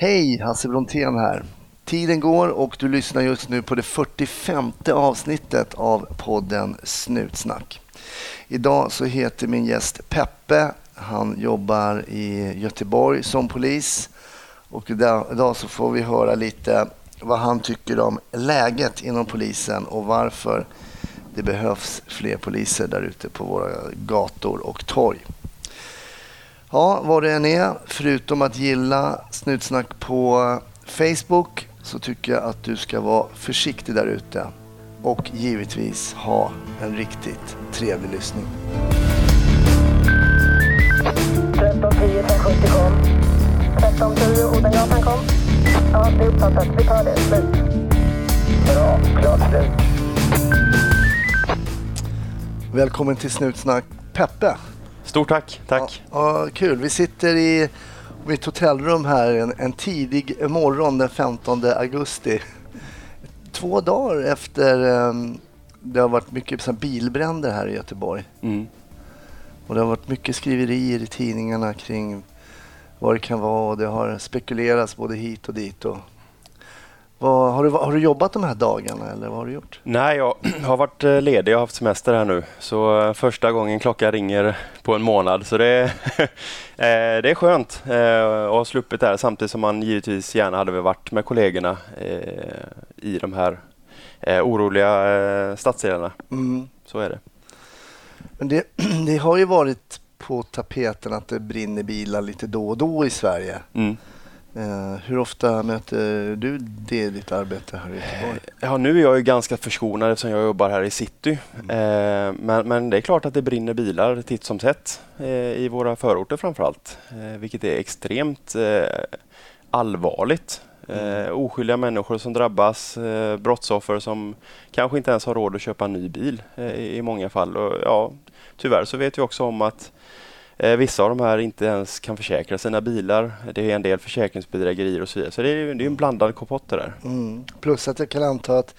Hej, Hasse Brontén här. Tiden går och du lyssnar just nu på det 45 avsnittet av podden Snutsnack. Idag så heter min gäst Peppe. Han jobbar i Göteborg som polis och idag så får vi höra lite vad han tycker om läget inom polisen och varför det behövs fler poliser där ute på våra gator och torg. Ja, vad det än är, förutom att gilla Snutsnack på Facebook så tycker jag att du ska vara försiktig där ute och givetvis ha en riktigt trevlig lyssning. 1310 570 kom. 1310 Odengatan kom. Ja, det är uppfattat. Vi tar det. Slut. Bra. Klart slut. Välkommen till Snutsnack Peppe. Stort tack. Tack. Ja, ja, kul. Vi sitter i mitt hotellrum här en, en tidig morgon den 15 augusti. Två dagar efter um, det har varit mycket så här, bilbränder här i Göteborg. Mm. Och det har varit mycket skriverier i tidningarna kring vad det kan vara och det har spekulerats både hit och dit. Och vad, har, du, har du jobbat de här dagarna eller vad har du gjort? Nej, jag har varit eh, ledig. Jag har haft semester här nu. Så eh, första gången klockan ringer på en månad. Så det, eh, det är skönt att ha sluppit det här samtidigt som man givetvis gärna hade varit med kollegorna i de här oroliga stadsdelarna. Mm. Så är det. Men det, det har ju varit på tapeten att det brinner bilar lite då och då i Sverige. Mm. Eh, hur ofta möter du det i ditt arbete här i Göteborg? Ja, nu är jag ju ganska förskonad eftersom jag jobbar här i city. Mm. Eh, men, men det är klart att det brinner bilar titt som tätt eh, i våra förorter framför allt. Eh, vilket är extremt eh, allvarligt. Eh, oskyldiga människor som drabbas, eh, brottsoffer som kanske inte ens har råd att köpa en ny bil eh, i många fall. Och, ja, tyvärr så vet vi också om att eh, vissa av de här inte ens kan försäkra sina bilar. Det är en del försäkringsbedrägerier och så vidare. Så det är, det är en blandad kompott det där. Mm. Plus att jag kan anta att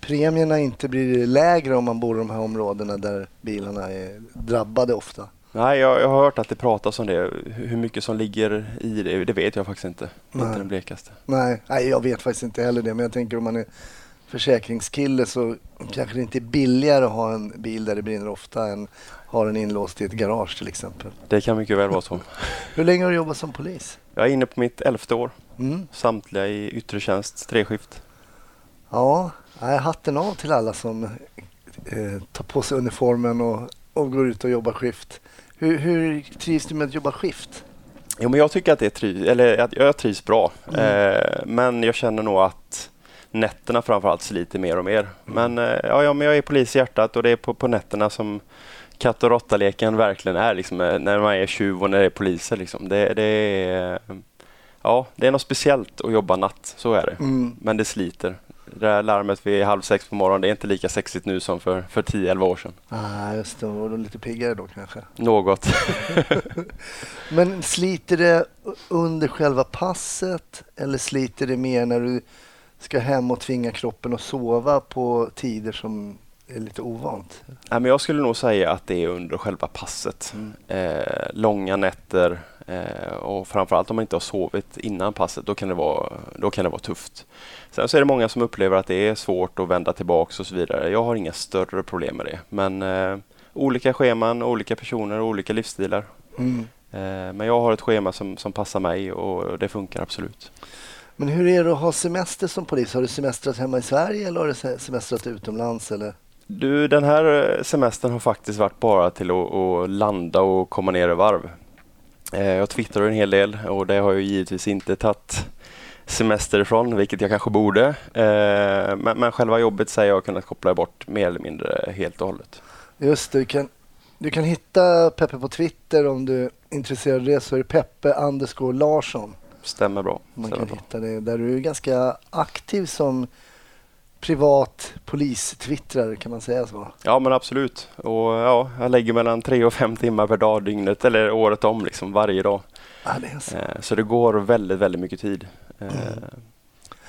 premierna inte blir lägre om man bor i de här områdena där bilarna är drabbade ofta. Nej, jag, jag har hört att det pratas om det. Hur mycket som ligger i det, det vet jag faktiskt inte. Nej. Inte den blekaste. Nej, nej, jag vet faktiskt inte heller det. Men jag tänker om man är försäkringskille så kanske det inte är billigare att ha en bil där det brinner ofta än ha den inlåst i ett garage till exempel. Det kan mycket väl vara så. Hur länge har du jobbat som polis? Jag är inne på mitt elfte år. Mm. Samtliga i yttre tjänst, treskift. Ja, hatten av till alla som eh, tar på sig uniformen och, och går ut och jobbar skift. Hur, hur trivs du med att jobba skift? Jo, men jag tycker att det är tri- eller att jag trivs bra. Mm. Eh, men jag känner nog att nätterna framförallt sliter mer och mer. Men, eh, ja, ja, men jag är polis i hjärtat och det är på, på nätterna som katt och råttaleken verkligen är. Liksom, eh, när man är tjuv och när det är poliser. Liksom. Det, det, är, eh, ja, det är något speciellt att jobba natt, så är det. Mm. Men det sliter. Det där larmet vid halv sex på morgonen, det är inte lika sexigt nu som för, för 10-11 år sedan. Ah, just det, och lite piggare då kanske. Något. Men sliter det under själva passet eller sliter det mer när du ska hem och tvinga kroppen att sova på tider som är lite ovant? Nej, men jag skulle nog säga att det är under själva passet. Eh, långa nätter eh, och framförallt om man inte har sovit innan passet, då kan, det vara, då kan det vara tufft. Sen så är det många som upplever att det är svårt att vända tillbaks och så vidare. Jag har inga större problem med det. Men eh, olika scheman, olika personer och olika livsstilar. Mm. Eh, men jag har ett schema som, som passar mig och det funkar absolut. Men hur är det att ha semester som polis? Har du semestrat hemma i Sverige eller har du se- semestrat utomlands? Eller? Du, den här semestern har faktiskt varit bara till att, att landa och komma ner i varv. Eh, Jag twittrar en hel del och det har jag givetvis inte tagit semester ifrån, vilket jag kanske borde. Eh, Men, men själva jobbet säger jag kunnat koppla bort mer eller mindre helt och hållet. Just det, du kan, du kan hitta Peppe på Twitter om du är intresserad av det så är det Peppe underscore Larsson. Stämmer bra. Man Stämmer kan bra. hitta det där du är ganska aktiv som privat polistwittrare kan man säga så. Ja men absolut. Och ja, jag lägger mellan tre och fem timmar per dag dygnet eller året om liksom varje dag. Ja, det så. Så det går väldigt, väldigt mycket tid. Eh,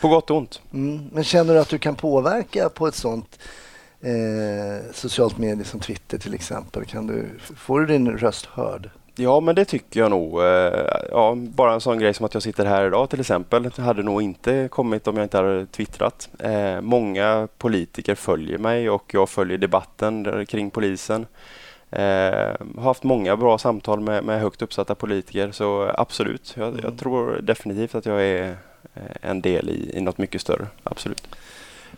På gott och ont. Mm. Men känner du att du kan påverka på ett sånt eh, socialt medie som Twitter till exempel? Kan du, får du din röst hörd? Ja, men det tycker jag nog. Eh, Ja, bara en sån grej som att jag sitter här idag till exempel. Hade nog inte kommit om jag inte hade twittrat. Eh, många politiker följer mig och jag följer debatten kring polisen. Eh, har haft många bra samtal med, med högt uppsatta politiker så absolut. Jag, Mm. jag tror definitivt att jag är eh, en del i, i något mycket större. Absolut.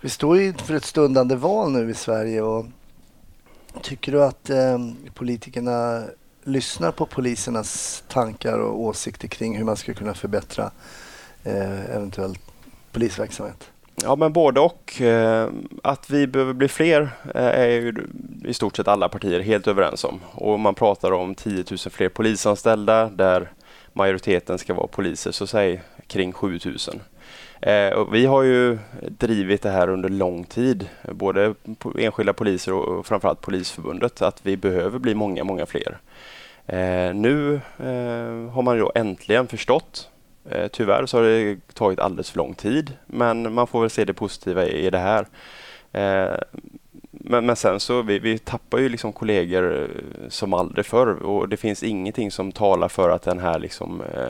Vi står ju inför ett stundande val nu i Sverige och tycker du att eh, politikerna lyssnar på polisernas tankar och åsikter kring hur man ska kunna förbättra eh, eventuell polisverksamhet? Ja, men både och. Eh, att vi behöver bli fler eh, är ju i stort sett alla partier helt överens om. Och man pratar om 10 000 fler polisanställda där majoriteten ska vara poliser, så säg kring 7 000. Eh, och vi har ju drivit det här under lång tid, både enskilda poliser och framförallt Polisförbundet, att vi behöver bli många, många fler. Eh, nu eh, har man ju äntligen förstått Eh, Tyvärr så har det tagit alldeles för lång tid, men man får väl se det positiva i i det här. Eh, Men, men sen så vi, vi tappar ju liksom kollegor eh, som aldrig förr och det finns ingenting som talar för att den här liksom, eh,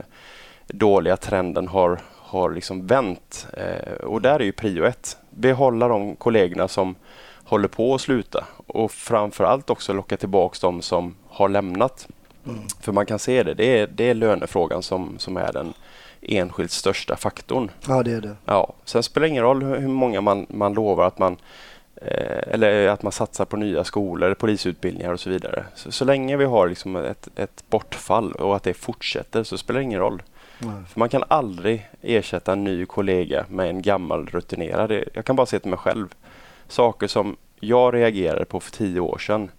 dåliga trenden har, har liksom vänt. Eh, och där är ju prio ett. Behålla de kollegorna som håller på att sluta och framförallt också locka tillbaks de som har lämnat. För man kan se det, det är, det är lönefrågan som, som är den enskilt största faktorn. Ja, det är det. Ja, sen spelar det ingen roll hur hur många man, man lovar att man eh, eller att man satsar på nya skolor, polisutbildningar och så vidare. Så, så länge vi har liksom ett, ett bortfall och att det fortsätter så spelar det ingen roll. För man kan aldrig ersätta en ny kollega med en gammal rutinerad. Jag kan bara se till mig själv. Saker som jag reagerade på för tio år sedan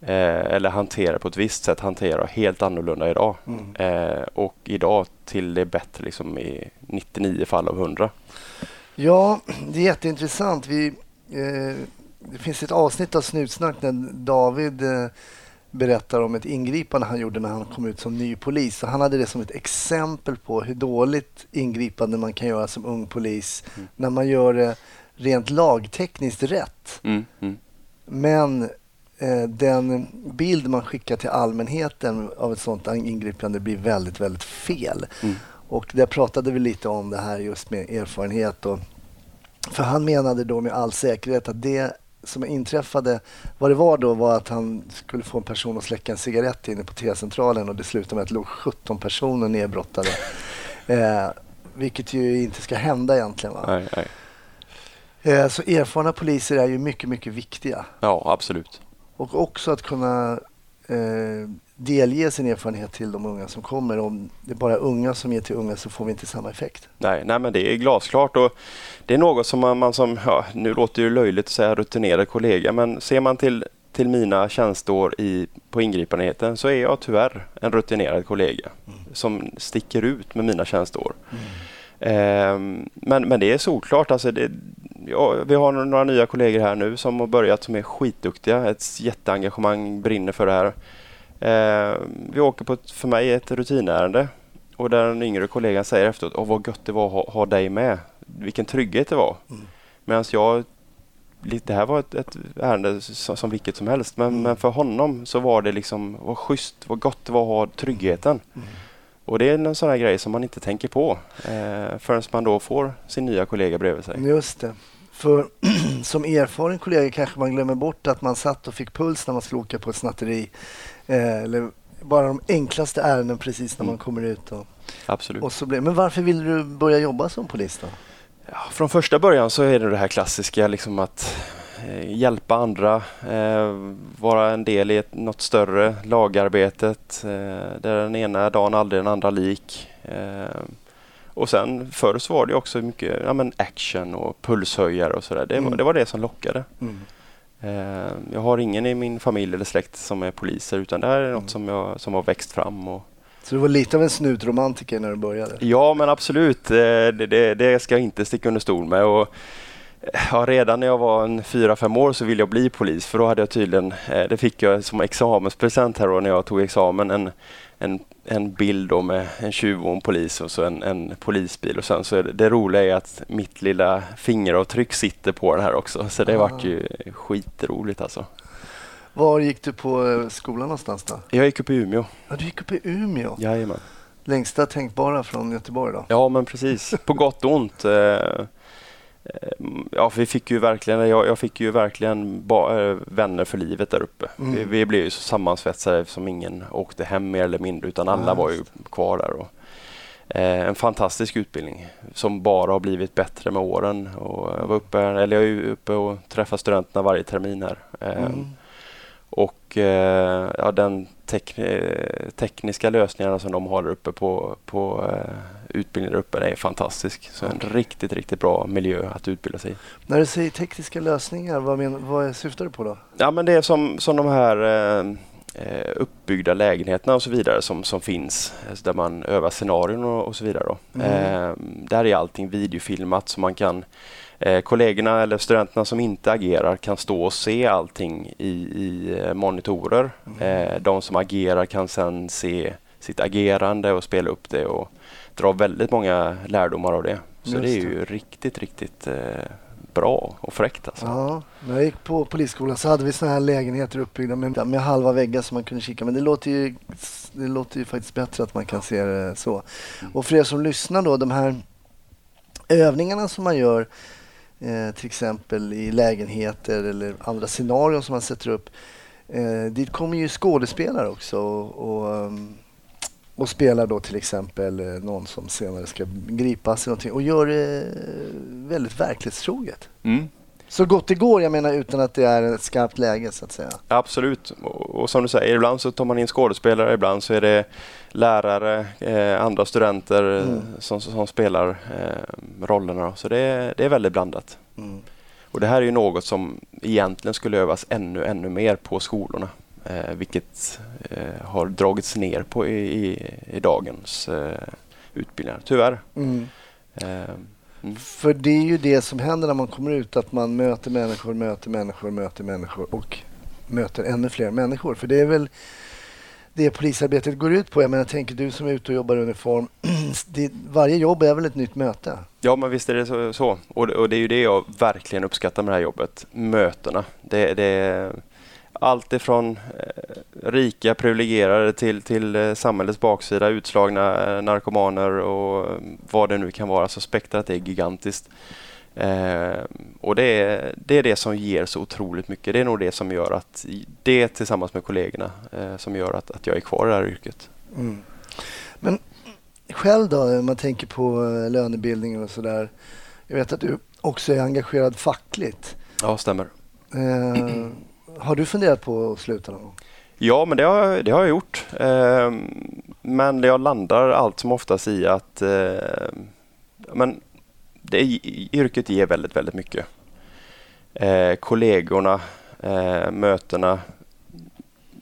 eh, eller hanterar på ett visst sätt hanterar jag helt annorlunda idag. Mm. Eh, och idag till det bättre liksom i 99 fall av 100. Ja, det är jätteintressant. Vi, eh, det finns ett avsnitt av Snutsnack när David eh, berättar om ett ingripande han gjorde när han kom ut som ny polis. Och han hade det som ett exempel på hur dåligt ingripande man kan göra som ung polis när man gör det rent lagtekniskt rätt. Mm, mm. Men eh, den bild man skickar till allmänheten av ett sådant ingripande blir väldigt, väldigt fel. Mm. Och där pratade vi lite om det här just med erfarenhet. Och, för han menade då med all säkerhet att det som inträffade, vad det var då var att han skulle få en person att släcka en cigarett inne på T-centralen och det slutade med att det låg 17 personer nedbrottade. Eh, vilket ju inte ska hända egentligen. Va? Nej, nej. Eh, så erfarna poliser är ju mycket, mycket viktiga. Ja, absolut. Och också att kunna eh, delge sin erfarenhet till de unga som kommer. Om det är bara unga som ger till unga så får vi inte samma effekt. Nej, nej, men det är glasklart och det är något som man, man som, ja, nu låter det löjligt att säga rutinerad kollega, men ser man till, till mina tjänsteår i, på ingripandenheten så är jag tyvärr en rutinerad kollega som sticker ut med mina tjänsteår. Ehm, men, men det är solklart, alltså det, ja, vi har några nya kollegor här nu som har börjat som är skitduktiga, ett jätteengagemang, brinner för det här. Ehm, vi åker på ett, för mig ett rutinärende och där den yngre kollegan säger efteråt, Åh, vad gött det var att ha, ha dig med. Vilken trygghet det var. Mm. Medan jag, det här var ett, ett ärende som, som vilket som helst, men, Mm. men för honom så var det liksom, vad schysst, vad gott det var att ha tryggheten. Mm. Och det är en sån här grej som man inte tänker på eh, förrän man då får sin nya kollega bredvid sig. Just det. För som erfaren kollega kanske man glömmer bort att man satt och fick puls när man skulle åka på ett snatteri. Eh, eller bara de enklaste ärenden precis när man Mm. kommer ut. Och, Absolut. och så blev, men varför ville du börja jobba som polis då? Ja, från första början så är det det här klassiska liksom att eh, hjälpa andra, eh, vara en del i ett, något större, lagarbetet, eh, där den ena dagen aldrig den andra lik. Och sen förr så var det också mycket ja, men action och pulshöjare och sådär. Det, var- Mm. det var det som lockade. Mm. Eh, jag har ingen i min familj eller släkt som är poliser utan det här är något Mm. som, jag, som har växt fram. Och, Så du var lite av en snutromantiker när du började? Ja, men absolut. Eh, Det, det, det ska jag inte sticka under stol med. Och, eh, ja, redan när jag var en fyra fem år så ville jag bli polis för då hade jag tydligen, eh, det fick jag som examenspresent här då när jag tog examen, en, en, en bild då med en tjuv och en polis och så en, en polisbil och sen så det, det roliga är att mitt lilla fingeravtryck sitter på den här också så det Ah. vart ju skitroligt alltså. Var gick du på eh, skolan någonstans då? Jag gick upp i Umeå. Ja, du gick upp i Umeå. Jajamän. Längsta tänkbara från Göteborg då? Ja, men precis. På gott och ont. Eh, Ja, vi fick ju verkligen, jag, jag fick ju verkligen ba, eh, vänner för livet där uppe. Mm. Vi, vi blev ju så sammansvetsade som ingen åkte hem mer eller mindre utan alla Ja, var ju kvar där. Och, eh, en fantastisk utbildning som bara har blivit bättre med åren. Och jag var uppe, eller jag är ju uppe och träffar studenterna varje termin här. Eh, Mm. Och eh, ja, den tek eh, tekniska lösningarna som de har där uppe på, på eh, utbildningen där uppe är fantastisk. Så en riktigt, riktigt bra miljö att utbilda sig i. När du säger tekniska lösningar, vad, men, vad syftar du på då? Ja, men det är som, som de här eh, uppbyggda lägenheterna och så vidare som, som finns alltså där man övar scenarion och, och så vidare. Då. Mm. Eh, där är allting videofilmat så man kan eh, kollegorna eller studenterna som inte agerar kan stå och se allting i, i eh, monitorer. Eh, de som agerar kan sedan se sitt agerande och spela upp det och dra väldigt många lärdomar av det. Så Just det är det. ju riktigt, riktigt eh, bra och fräckt alltså. Ja, när jag gick på polisskolan så hade vi såna här lägenheter uppbyggda med, med halva väggar som man kunde kika. Men det låter, ju, det låter ju faktiskt bättre att man kan se det så. Och för er som lyssnar då, de här övningarna som man gör eh, till exempel i lägenheter eller andra scenarion som man sätter upp. Eh, dit kommer ju skådespelare också och, och, ehm, och spelar då till exempel eh, någon som senare ska gripas eller någonting och gör det väldigt verklighetstroget. Mm. Så gott det går, jag menar utan att det är ett skarpt läge så att säga. Absolut. Och, och som du säger, ibland så tar man in skådespelare, ibland så är det lärare, eh, andra studenter eh, Mm. som, som spelar eh, rollerna. Så det, är- det är väldigt blandat. Mm. Och det här är ju något som egentligen skulle övas ännu, ännu mer på skolorna. Eh, vilket eh, har dragits ner på i, i, i dagens eh, utbildningar, tyvärr. Mm. Mm. För det är ju det som händer när man kommer ut, att man möter människor, möter människor, möter människor och möter ännu fler människor. För det är väl det polisarbetet går ut på. Jag menar, tänker du som är ute och jobbar i uniform, det, varje jobb är väl ett nytt möte? Ja, men visst är det så. så. Och, det, och det är ju det jag verkligen uppskattar med det här jobbet. Mötena. Det, det är allt ifrån eh, rika privilegierade till, till eh, samhällets baksida, utslagna eh, narkomaner och eh, vad det nu kan vara. Så spektrat är gigantiskt. Eh, och det är, det är det som ger så otroligt mycket. Det är nog det som gör att det tillsammans med kollegorna eh, som gör att, att jag är kvar i det här yrket. Mm. Men själv då, om man tänker på lönebildningen och sådär. Jag vet att du också är engagerad fackligt. Ja, stämmer. Har du funderat på att sluta någon gång? Ja, men det har, jag- det har jag gjort. Eh, men jag landar allt som oftast i att eh, men det, yrket ger väldigt, väldigt mycket. Eh, kollegorna, eh, mötena,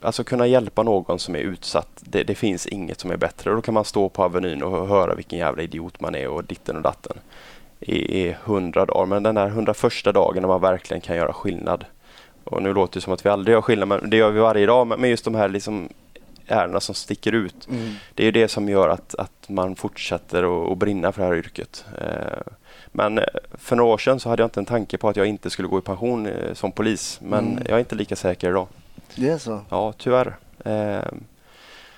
alltså kunna hjälpa någon som är utsatt. Det, det finns inget som är bättre. Då kan man stå på Avenyn och höra vilken jävla idiot man är och ditten och datten i, i hundra dagar. Men den där hundraförsta dagen när man verkligen kan göra skillnad. Och nu låter det som att vi aldrig gör skillnad, men det gör vi varje dag. Men just de här liksom ärendena som sticker ut. Det är ju det som gör att, att man fortsätter att brinna för det här yrket. Eh, Men eh, för några år sedan så hade jag inte en tanke på att jag inte skulle gå i pension eh, som polis. Men Mm. jag är inte lika säker idag. Det är så? Ja, tyvärr.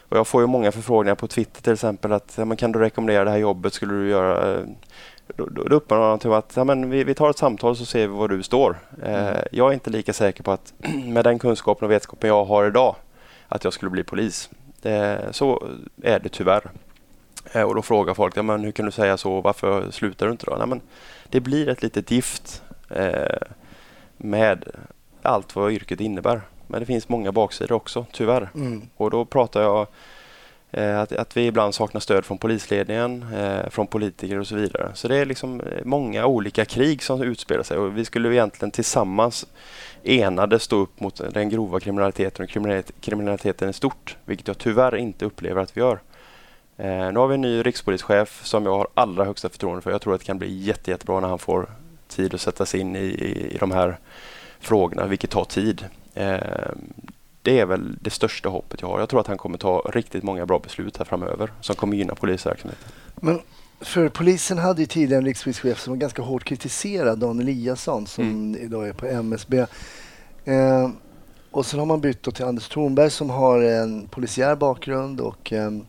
Och jag får ju många förfrågningar på Twitter till exempel att kan du rekommendera det här jobbet? Skulle du göra? Då, då, då uppmanar man till att ja, men vi, vi tar ett samtal så ser vi var du står. Eh, Mm. Jag är inte lika säker på att med den kunskapen och vetskapen jag har idag att jag skulle bli polis. Det, så är det tyvärr. Eh, och då frågar folk, ja, men hur kan du säga så? Varför slutar du inte då? Nej, men det blir ett litet gift eh, med allt vad yrket innebär. Men det finns många baksidor också, tyvärr. Mm. Och då pratar jag Eh, att, att vi ibland saknar stöd från polisledningen, eh, från politiker och så vidare. Så det är liksom eh, många olika krig som utspelar sig och vi skulle egentligen tillsammans enade stå upp mot den grova kriminaliteten och kriminaliteten i stort, vilket jag tyvärr inte upplever att vi gör. Nu har vi en ny rikspolischef som jag har allra högsta förtroende för. Jag tror att det kan bli jätte, jättebra när han får tid att sätta sig in i, i, i de här frågorna, vilket tar tid. Det är väl det största hoppet jag har. Jag tror att han kommer ta riktigt många bra beslut här framöver som kommer gynna polisverksamheten. Men för polisen hade ju tidigare en rikspolischef som var ganska hårt kritiserad, Dan Eliasson, som Mm. idag är på MSB. Eh, och sen har man bytt till Anders Thornberg som har en polisiär bakgrund och ehm,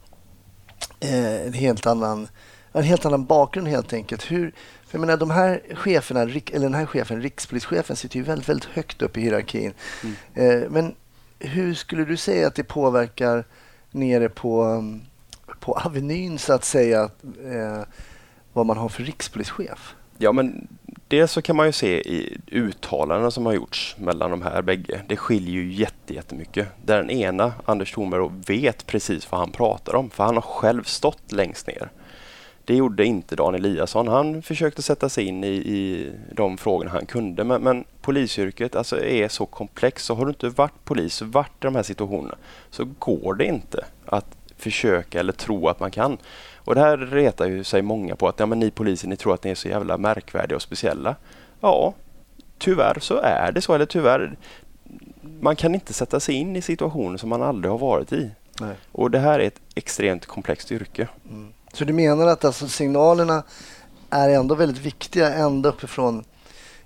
eh, en, helt annan, en helt annan bakgrund helt enkelt. Hur, för jag menar, de här cheferna, eller den här chefen, rikspolischefen, sitter ju väldigt, väldigt högt upp i hierarkin. Eh, men hur skulle du säga att det påverkar nere på, mm, på Avenyn så att säga, eh, vad man har för rikspolischef? Ja, men dels så kan man ju se i uttalanden som har gjorts mellan de här bägge. Det skiljer ju jätte- jättemycket. Där den ena, Anders Thornberg, vet precis vad han pratar om, för han har själv stått längst ner. Det gjorde inte Dan Eliasson. Han försökte sätta sig in i, i de frågorna han kunde. Men, men polisyrket alltså, är så komplext. Så har du inte varit polis, varit i de här situationerna, så går det inte att försöka eller tro att man kan. Och det här retar ju sig många på att ja, men ni poliser ni tror att ni är så jävla märkvärdiga och speciella. Ja, tyvärr så är det så. Eller tyvärr, man kan inte sätta sig in i situationer som man aldrig har varit i. Nej. Och det här är ett extremt komplext yrke. Så du menar att alltså signalerna är ändå väldigt viktiga ända uppifrån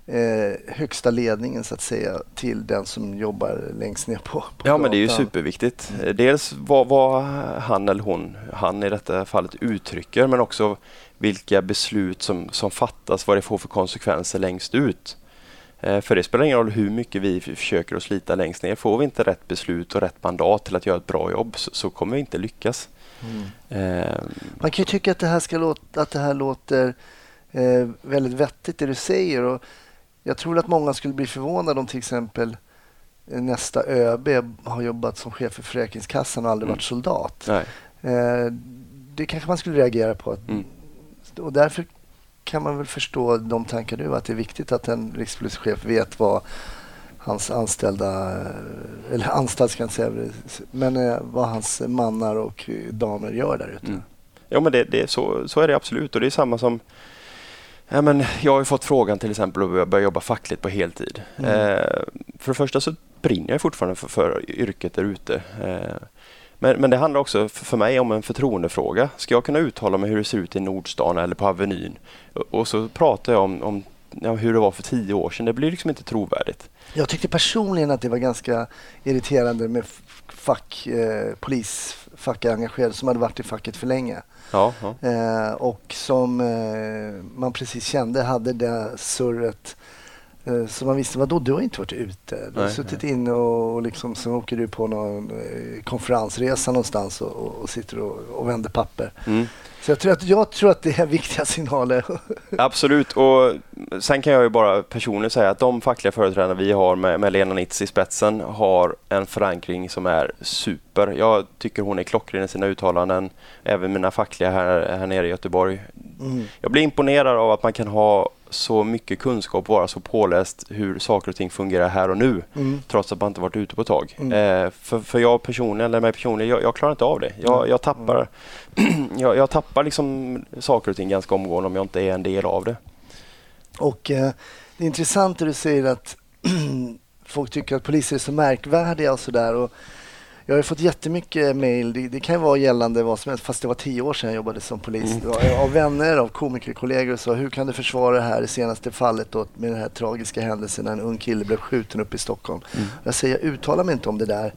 eh, högsta ledningen så att säga till den som jobbar längst ner på, på Ja, men det är ju superviktigt. Dels vad, vad han eller hon, han i detta fallet, uttrycker men också vilka beslut som, som fattas, vad det får för konsekvenser längst ut. Eh, För det spelar ingen roll hur mycket vi försöker att slita längst ner. Får vi inte rätt beslut och rätt mandat till att göra ett bra jobb så, så kommer vi inte lyckas. Eh, Man kan ju tycka att det här, ska låta, att det här låter eh, väldigt vettigt det du säger. Och jag tror att många skulle bli förvånade om till exempel eh, nästa ÖB har jobbat som chef för Försäkringskassan och aldrig Mm. varit soldat. Eh, det kanske man skulle reagera på. Mm. Och därför kan man väl förstå de tankar du har, att det är viktigt att en rikspolischef vet vad hans anställda, eh, eller anställd ska jag inte säga, men eh, vad hans mannar och damer gör där ute. Mm. Ja, men det, det, så, så är det absolut. Och det är samma som Ja, men jag har ju fått frågan till exempel att börja jobba fackligt på heltid. Mm. Eh, för det första så brinner jag fortfarande för, för yrket där ute. Eh, men, men det handlar också för, för mig om en förtroendefråga. Ska jag kunna uttala mig hur det ser ut i Nordstan eller på Avenyn och, och så pratar jag om, om ja, hur det var för tio år sedan. Det blir liksom inte trovärdigt. Jag tyckte personligen att det var ganska irriterande med fack, eh, polisfackengagerade som hade varit i facket för länge. Ja, ja. Eh, och som eh, man precis kände hade det surret. Eh, så man visste, vadå du har inte varit ute? Du har Nej, suttit inne och, och liksom, så åker du på någon eh, konferensresa någonstans och, och, och sitter och, och vänder papper. Mm. Så jag tror, att, jag tror att det är viktiga signaler. Absolut. Och sen kan jag ju bara personligen säga att de fackliga företrädarna vi har med, med Lena Nitz i spetsen har en förankring som är super. Jag tycker hon är klockren i sina uttalanden. Även mina fackliga här, här nere i Göteborg. Mm. Jag blir imponerad av att man kan ha så mycket kunskap och vara så påläst hur saker och ting fungerar här och nu. Mm. Trots att man inte varit ute på ett tag. Mm. Eh, för, för jag personligen, eller mig personligen, jag, jag klarar inte av det. Jag, jag tappar, jag, jag tappar liksom saker och ting ganska omgående om jag inte är en del av det. Och eh, det är intressant att du säger att folk tycker att poliser är så märkvärdiga och sådär. Jag har fått jättemycket mejl, det, det kan vara gällande vad som helst, fast det var tio år sedan jag jobbade som polis. Mm. Av- vänner, av komikerkollegor och så. Hur kan du försvara det här, det senaste fallet då, med den här tragiska händelsen när en ung kille blev skjuten uppe i Stockholm? Mm. Jag säger, jag uttalar mig inte om det där,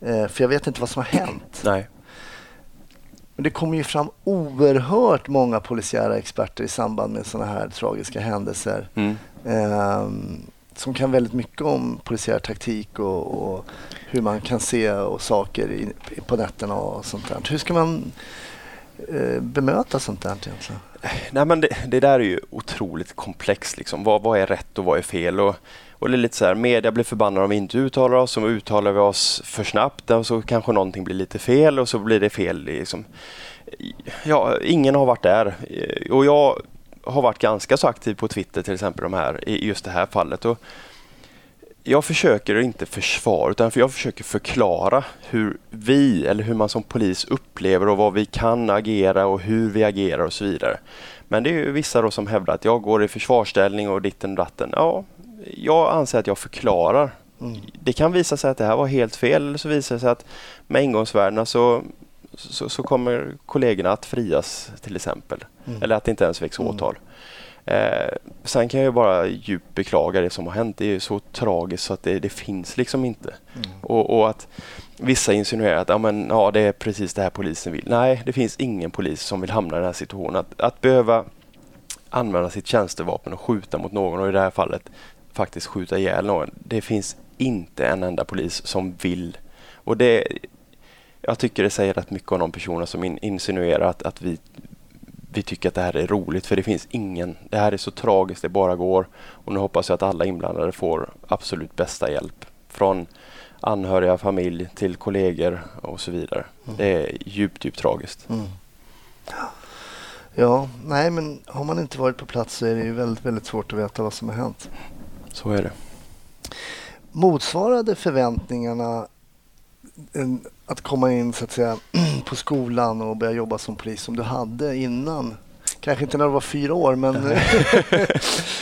eh, för jag vet inte vad som har hänt. Nej. Men det kommer ju fram oerhört många polisiära experter i samband med sådana här tragiska händelser. Mm. Ehm, som kan väldigt mycket om polisiär taktik och, och hur man kan se och saker i, på nätterna och sånt där. Hur ska man eh, bemöta sånt där egentligen? Nej, men det, det där är ju otroligt komplext. Liksom. Vad, vad är rätt och vad är fel? Och, och det är lite så här, media blir förbannade om vi inte uttalar oss. Och uttalar vi oss för snabbt och så kanske någonting blir lite fel och så blir det fel. Liksom. Ja, ingen har varit där. Eh, och jag har varit ganska så aktiv på Twitter till exempel de här, i just det här fallet. Och jag försöker inte försvara utan jag försöker förklara hur vi eller hur man som polis upplever och vad vi kan agera och hur vi agerar och så vidare. Men det är ju vissa då som hävdar att jag går i försvarsställning och ditten och datten. Ja, jag anser att jag förklarar. Mm. Det kan visa sig att det här var helt fel eller så visar det sig att med ingångsvärdena så, så, så kommer kollegorna att frias till exempel. Mm. Eller att det inte ens väcks Mm. åtal. Eh, sen kan jag bara djupt beklaga det som har hänt. Det är så tragiskt så att det, det finns liksom inte. Mm. Och, och, att vissa insinuerar att ja, men, ja, det är precis det här polisen vill. Nej, det finns ingen polis som vill hamna i den här situationen. Att, att behöva använda sitt tjänstevapen och skjuta mot någon och i det här fallet faktiskt skjuta ihjäl någon. Det finns inte en enda polis som vill. Och det, jag tycker det säger rätt mycket om de personer som in, insinuerar att, att vi, vi tycker att det här är roligt för det finns ingen. Det här är så tragiskt det bara går. Och nu hoppas jag att alla inblandade får absolut bästa hjälp. Från anhöriga, familj till kollegor och så vidare. Mm. Det är djupt, djupt tragiskt. Mm. Ja, nej men har man inte varit på plats så är det ju väldigt, väldigt svårt att veta vad som har hänt. Så är det. Motsvarade förväntningarna en, att komma in så att säga på skolan och börja jobba som polis som du hade innan? Kanske inte när du var fyra år, men,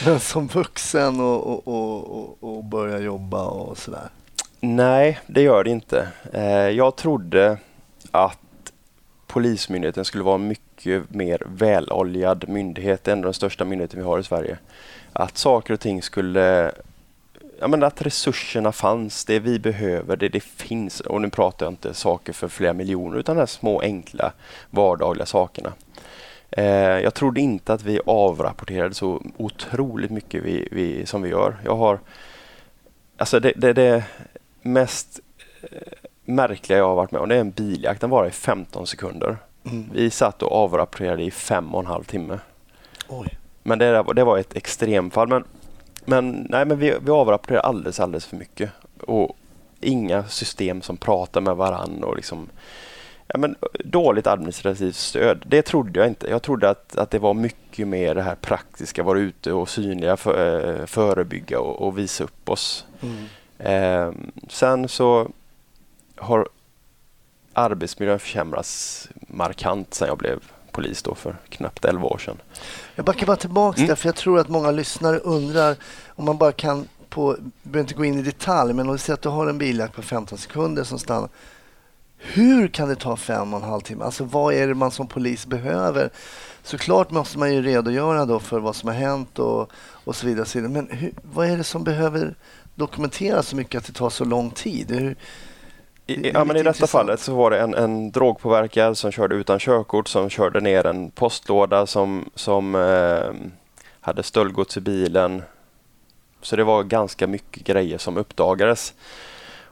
men som vuxen och, och, och, och börja jobba och sådär. Nej, det gör det inte. Eh, jag trodde att Polismyndigheten skulle vara en mycket mer väloljad myndighet. Det är ändå den största myndigheten vi har i Sverige. Att saker och ting skulle... Ja, men att resurserna fanns, det vi behöver, det, det finns. Och nu pratar jag inte saker för flera miljoner utan de här små enkla vardagliga sakerna. Eh, jag trodde inte att vi avrapporterade så otroligt mycket vi, vi, som vi gör. Jag har... Alltså det, det, det mest eh, märkliga jag har varit med om det är en biljakt. Den var i 15 sekunder. Mm. Vi satt och avrapporterade i fem och en halv timme. Oj. Men det, det var ett extremfall. Men, men, nej, men vi, vi avrapporterar alldeles, alldeles för mycket. Och inga system som pratar med varann och liksom ja, men, dåligt administrativt stöd. Det trodde jag inte. Jag trodde att, att det var mycket mer det här praktiska, vara ute och synliga, för, eh, förebygga och, och visa upp oss. Mm. Eh, sen så har arbetsmiljön försämrats markant sedan jag blev polis då för knappt 11 år sedan. Jag backar bara tillbaka Mm. där, för jag tror att många lyssnare undrar om man bara kan på, behöver inte gå in i detalj, men om vi säger att du har en biljakt på 15 sekunder som stannar. Hur kan det ta fem och en halv timme? Alltså vad är det man som polis behöver? Såklart måste man ju redogöra då för vad som har hänt och, och så vidare. och så vidare. Men hur, vad är det som behöver dokumenteras så mycket att det tar så lång tid? Hur, I, ja, men I detta intressant. fallet så var det en, en drogpåverkad som körde utan körkort som körde ner en postlåda som, som eh, hade stöldgods i bilen. Så det var ganska mycket grejer som uppdagades.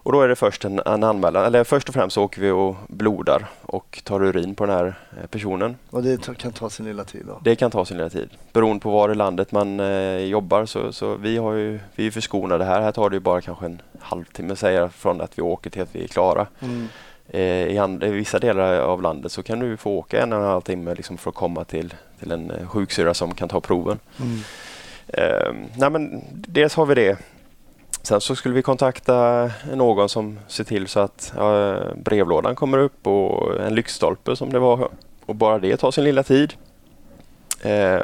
Och då är det först en, en anmälan, eller först och främst så åker vi och blodar och tar urin på den här eh, personen. och det kan ta sin lilla tid då? Det kan ta sin lilla tid. Beroende på var i landet man eh, jobbar så, så vi, har ju, vi är förskonade här. Här tar det ju bara kanske en halvtimme säger från att vi åker till att vi är klara. Mm. Eh, i, andra, I vissa delar av landet så kan du få åka en och en halv timme liksom för att komma till, till en eh, sjuksyra som kan ta proven. Mm. Eh, nej men, dels har vi det. Sen så skulle vi kontakta någon som ser till så att ja, brevlådan kommer upp och en lyktstolpe som det var. Och bara det tar sin lilla tid. Eh,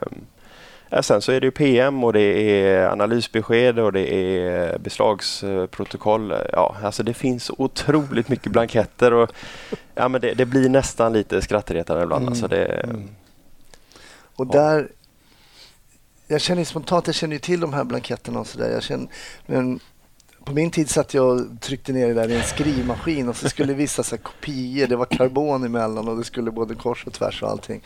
ja, sen så är det PM och det är analysbesked och det är beslagsprotokoll. Ja, alltså det finns otroligt mycket blanketter och ja, men det, det blir nästan lite skrattretande ibland. Mm. Alltså det, Mm. Och där... Jag känner spontant, jag känner ju till de här blanketterna och sådär. Men på min tid satt jag och tryckte ner det där i en skrivmaskin och så skulle vissa så kopior, det var karbon emellan och det skulle både kors och tvärs och allting.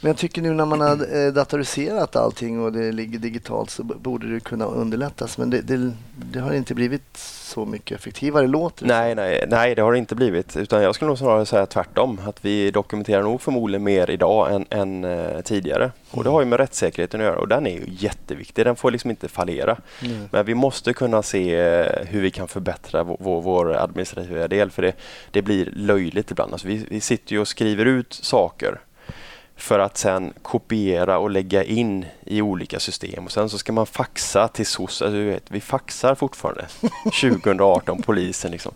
Men jag tycker nu när man har eh, datoriserat allting och det ligger digitalt så borde det kunna underlättas. Men det, det, det har inte blivit så mycket effektivare, låter det Nej, nej, nej, det har det inte blivit. Utan jag skulle nog snarare säga tvärtom. Att vi dokumenterar nog förmodligen mer idag än, än eh, tidigare. Och det har ju med rättssäkerheten att göra och den är ju jätteviktig. Den får liksom inte fallera. Mm. Men vi måste kunna se eh, hur vi kan förbättra vår, vår, vår administrativa del. För det, det blir löjligt ibland. Alltså vi, vi sitter ju och skriver ut saker för att sen kopiera och lägga in i olika system. Och Sen så ska man faxa till SOS. Alltså, vet, vi faxar fortfarande 2018, polisen. Liksom.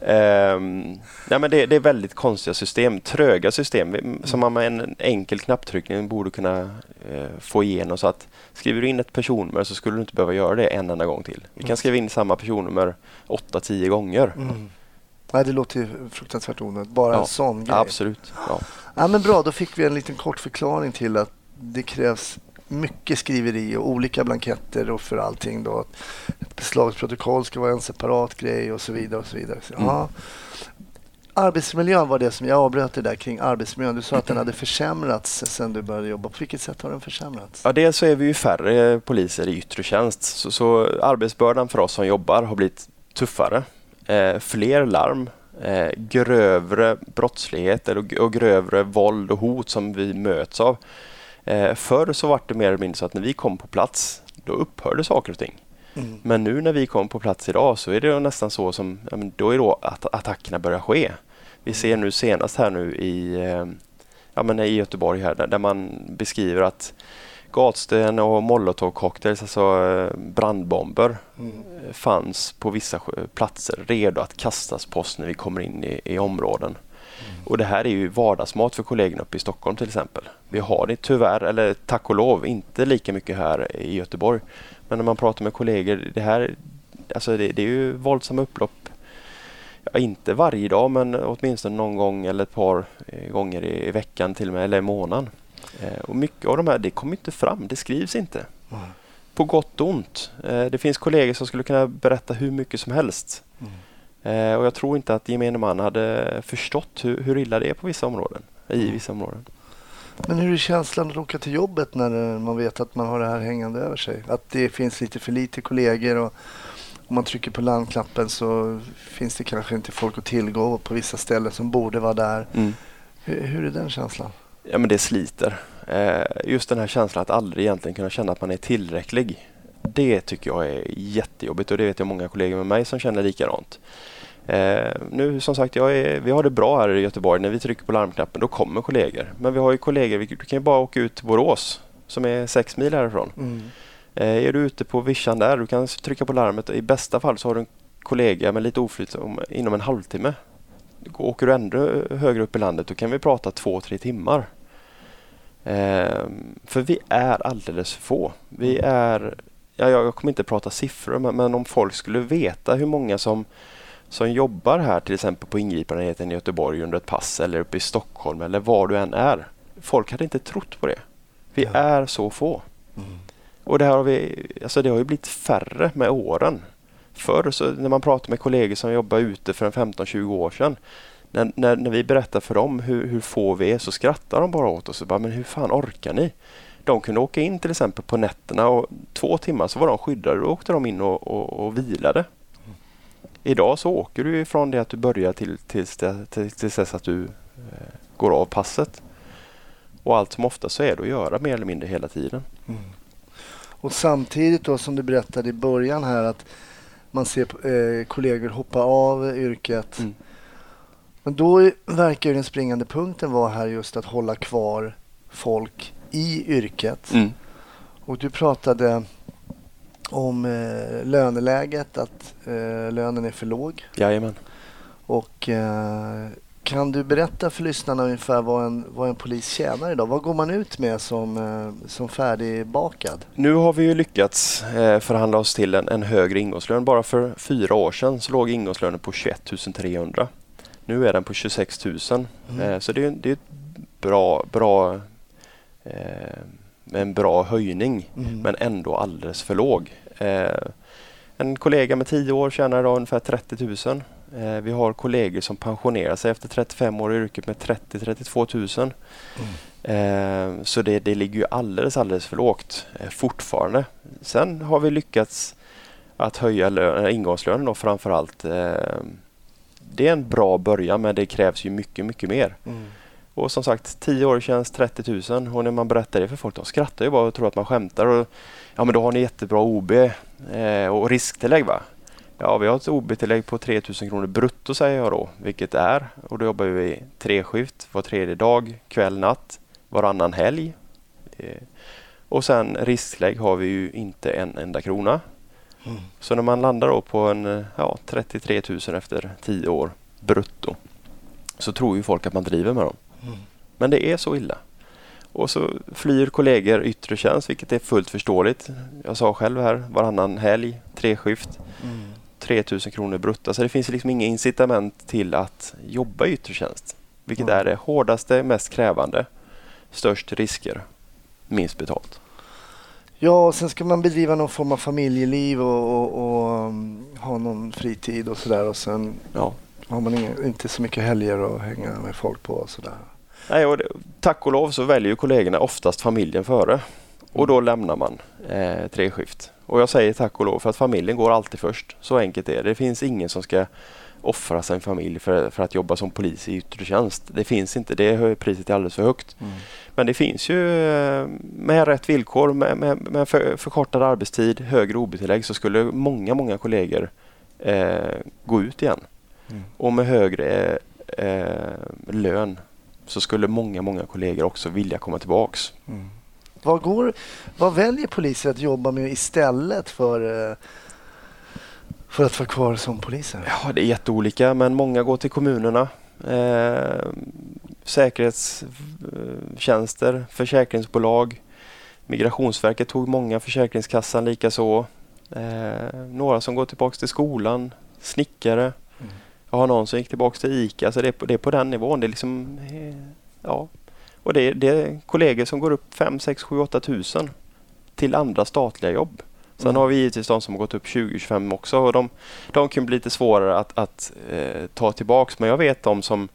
Ehm, nej, men det, det är väldigt konstiga system, tröga system som man med en enkel knapptryckning borde kunna eh, få igenom. Så att skriver du in ett personnummer så skulle du inte behöva göra det en enda gång till. Vi kan skriva in samma personnummer 8-10 gånger. Mm. Nej, det låter ju fruktansvärt onödigt. Bara Ja, en sån grej. Absolut. Ja. Ja, men bra, då fick vi en liten kort förklaring till att det krävs mycket skriveri och olika blanketter och för allting. Då. Ett beslagsprotokoll ska vara en separat grej och så vidare. och så vidare. Så, Mm. ja. Arbetsmiljön var det som jag avbröt det där kring arbetsmiljön. Du sa att den hade försämrats sen du började jobba. På vilket sätt har den försämrats? Ja, dels så är vi ju färre poliser i yttre tjänst så, så arbetsbördan för oss som jobbar har blivit tuffare. Eh, fler larm, eh, grövre brottslighet eller, och grövre våld och hot som vi möts av. Eh, förr så var det mer eller mindre så att när vi kom på plats då upphörde saker och ting. Mm. Men nu när vi kom på plats idag så är det nästan så som, ja, då är då att attackerna börjar ske. Vi ser nu senast här nu i, eh, ja, men i Göteborg här där, där man beskriver att gatsten och molotovcocktails, alltså eh, brandbomber, Mm. eh, fanns på vissa platser redo att kastas på oss när vi kommer in i, i områden. Och det här är ju vardagsmat för kollegorna uppe i Stockholm till exempel. Vi har det tyvärr, eller tack och lov, inte lika mycket här i Göteborg. Men när man pratar med kollegor, det här alltså det, det är ju våldsamma upplopp. Ja, inte varje dag men åtminstone någon gång eller ett par eh, gånger i, i veckan till och med, eller i månaden. Eh, och mycket av de här, det kommer inte fram, det skrivs inte. Mm. På gott och ont. Eh, det finns kollegor som skulle kunna berätta hur mycket som helst. Mm. Eh, och jag tror inte att gemene man hade förstått hur, hur illa det är på vissa områden. I vissa områden. Men hur är känslan att åka till jobbet när man vet att man har det här hängande över sig? Att det finns lite för lite kollegor och om man trycker på larmknappen så finns det kanske inte folk att tillgå på vissa ställen som borde vara där. Mm. Hur, hur är den känslan? Ja men det sliter. Eh, just den här känslan att aldrig egentligen kunna känna att man är tillräcklig. Det tycker jag är jättejobbigt och det vet jag många kollegor med mig som känner likadant. Eh, nu som sagt, jag är, vi har det bra här i Göteborg. När vi trycker på larmknappen då kommer kollegor. Men vi har ju kollegor, vi, du kan ju bara åka ut till Borås som är sex mil härifrån. Mm. Eh, är du ute på vischan där, du kan trycka på larmet och i bästa fall så har du en kollega med lite oflyt om, inom en halvtimme. Åker du ännu högre upp i landet då kan vi prata två, tre timmar. Eh, för vi är alldeles för få. Vi är, ja, jag kommer inte prata siffror men, men om folk skulle veta hur många som, som jobbar här till exempel på ingripandenheten i Göteborg under ett pass eller uppe i Stockholm eller var du än är. Folk hade inte trott på det. Vi Ja. är så få. Mm. Och det, här har vi, alltså det har ju blivit färre med åren. Förr så när man pratar med kollegor som jobbar ute för 15-20 år sedan. När, när, när vi berättar för dem hur, hur få vi är så skrattar de bara åt oss. Och bara, men hur fan orkar ni? De kunde åka in till exempel på nätterna och två timmar så var de skyddade Då åkte de in och, och, och vilade. Idag så åker du ifrån det att du börjar till, tills, det, till, tills dess att du eh, går av passet. Och allt som ofta så är det att göra mer eller mindre hela tiden. Mm. Och samtidigt då som du berättade i början här att man ser eh, kollegor hoppa av yrket. Mm. Men då verkar den springande punkten vara här just att hålla kvar folk i yrket. Mm. Och du pratade om eh, löneläget, att eh, lönen är för låg. Jajamän. Och eh, kan du berätta för lyssnarna ungefär vad en, vad en polis tjänar idag? Vad går man ut med som, eh, som färdigbakad? Nu har vi ju lyckats eh, förhandla oss till en, en högre ingångslön. Bara för fyra år sedan så låg ingångslönen på 21 300. Nu är den på 26 000. Mm. Eh, så det är, det är ett bra, bra, en bra höjning Mm. men ändå alldeles för låg. En kollega med 10 år tjänar idag ungefär 30 000. Eh, vi har kollegor som pensionerar sig efter 35 år i yrket med 30-32 000. Eh, så det, det ligger ju alldeles, alldeles för lågt eh, fortfarande. Sen har vi lyckats att höja lön, ingångslönen då framförallt. Eh, det är en bra början men det krävs ju mycket, mycket mer. Mm. Och som sagt, 10 år tjänst 30 000 och när man berättar det för folk, de skrattar ju bara och tror att man skämtar. Och, ja men då har ni jättebra OB och risktillägg va? Ja, vi har ett OB-tillägg på 3 000 kronor brutto säger jag då, vilket är. Och då jobbar vi treskift var tredje dag, kväll, natt, varannan helg. Eh, och sen risktillägg har vi ju inte en enda krona. Mm. Så när man landar då på en eh, ja, 33 000 efter 10 år brutto så tror ju folk att man driver med dem. Mm. Men det är så illa. Och så flyr kollegor yttre tjänst, vilket är fullt förståeligt. Jag sa själv här, varannan helg, treskift, Mm. 3000 kronor brutto. Så det finns liksom inga incitament till att jobba i yttre tjänst. Vilket Mm. är det hårdaste, mest krävande, störst risker, minst betalt. Ja, och sen ska man bedriva någon form av familjeliv och, och, och um, ha någon fritid och sådär. Och sen Ja. har man inga, inte så mycket helger att hänga med folk på och sådär. Nej, och det, tack och lov så väljer kollegorna oftast familjen före. Och då lämnar man eh, treskift. Och jag säger tack och lov för att familjen går alltid först. Så enkelt är det. Det finns ingen som ska offra sin familj för, för att jobba som polis i yttre tjänst. Det finns inte. Det priset är alldeles för högt. Men det finns ju eh, med rätt villkor, med, med, med för, förkortad arbetstid, högre OB-tillägg så skulle många, många kollegor eh, gå ut igen. Mm. Och med högre eh, lön så skulle många, många kollegor också vilja komma tillbaks. Mm. Vad, går, vad väljer poliser att jobba med istället för, eh, för att vara kvar som poliser? Ja, det är jätteolika men många går till kommunerna. Eh, säkerhetstjänster, försäkringsbolag. Migrationsverket tog många, Försäkringskassan likaså. Eh, några som går tillbaks till skolan, snickare. Mm. Jag har någon som gick tillbaks till ICA. Så det är på, det är på den nivån. Det är liksom, eh, ja. Och det, är- det är kollegor som går upp 5, 6, 7, 8 tusen till andra statliga jobb. Sen Mm. har vi givetvis de som har gått upp 20-25 också och de, de kan bli lite svårare att, att eh, ta tillbaks. Men jag vet de som,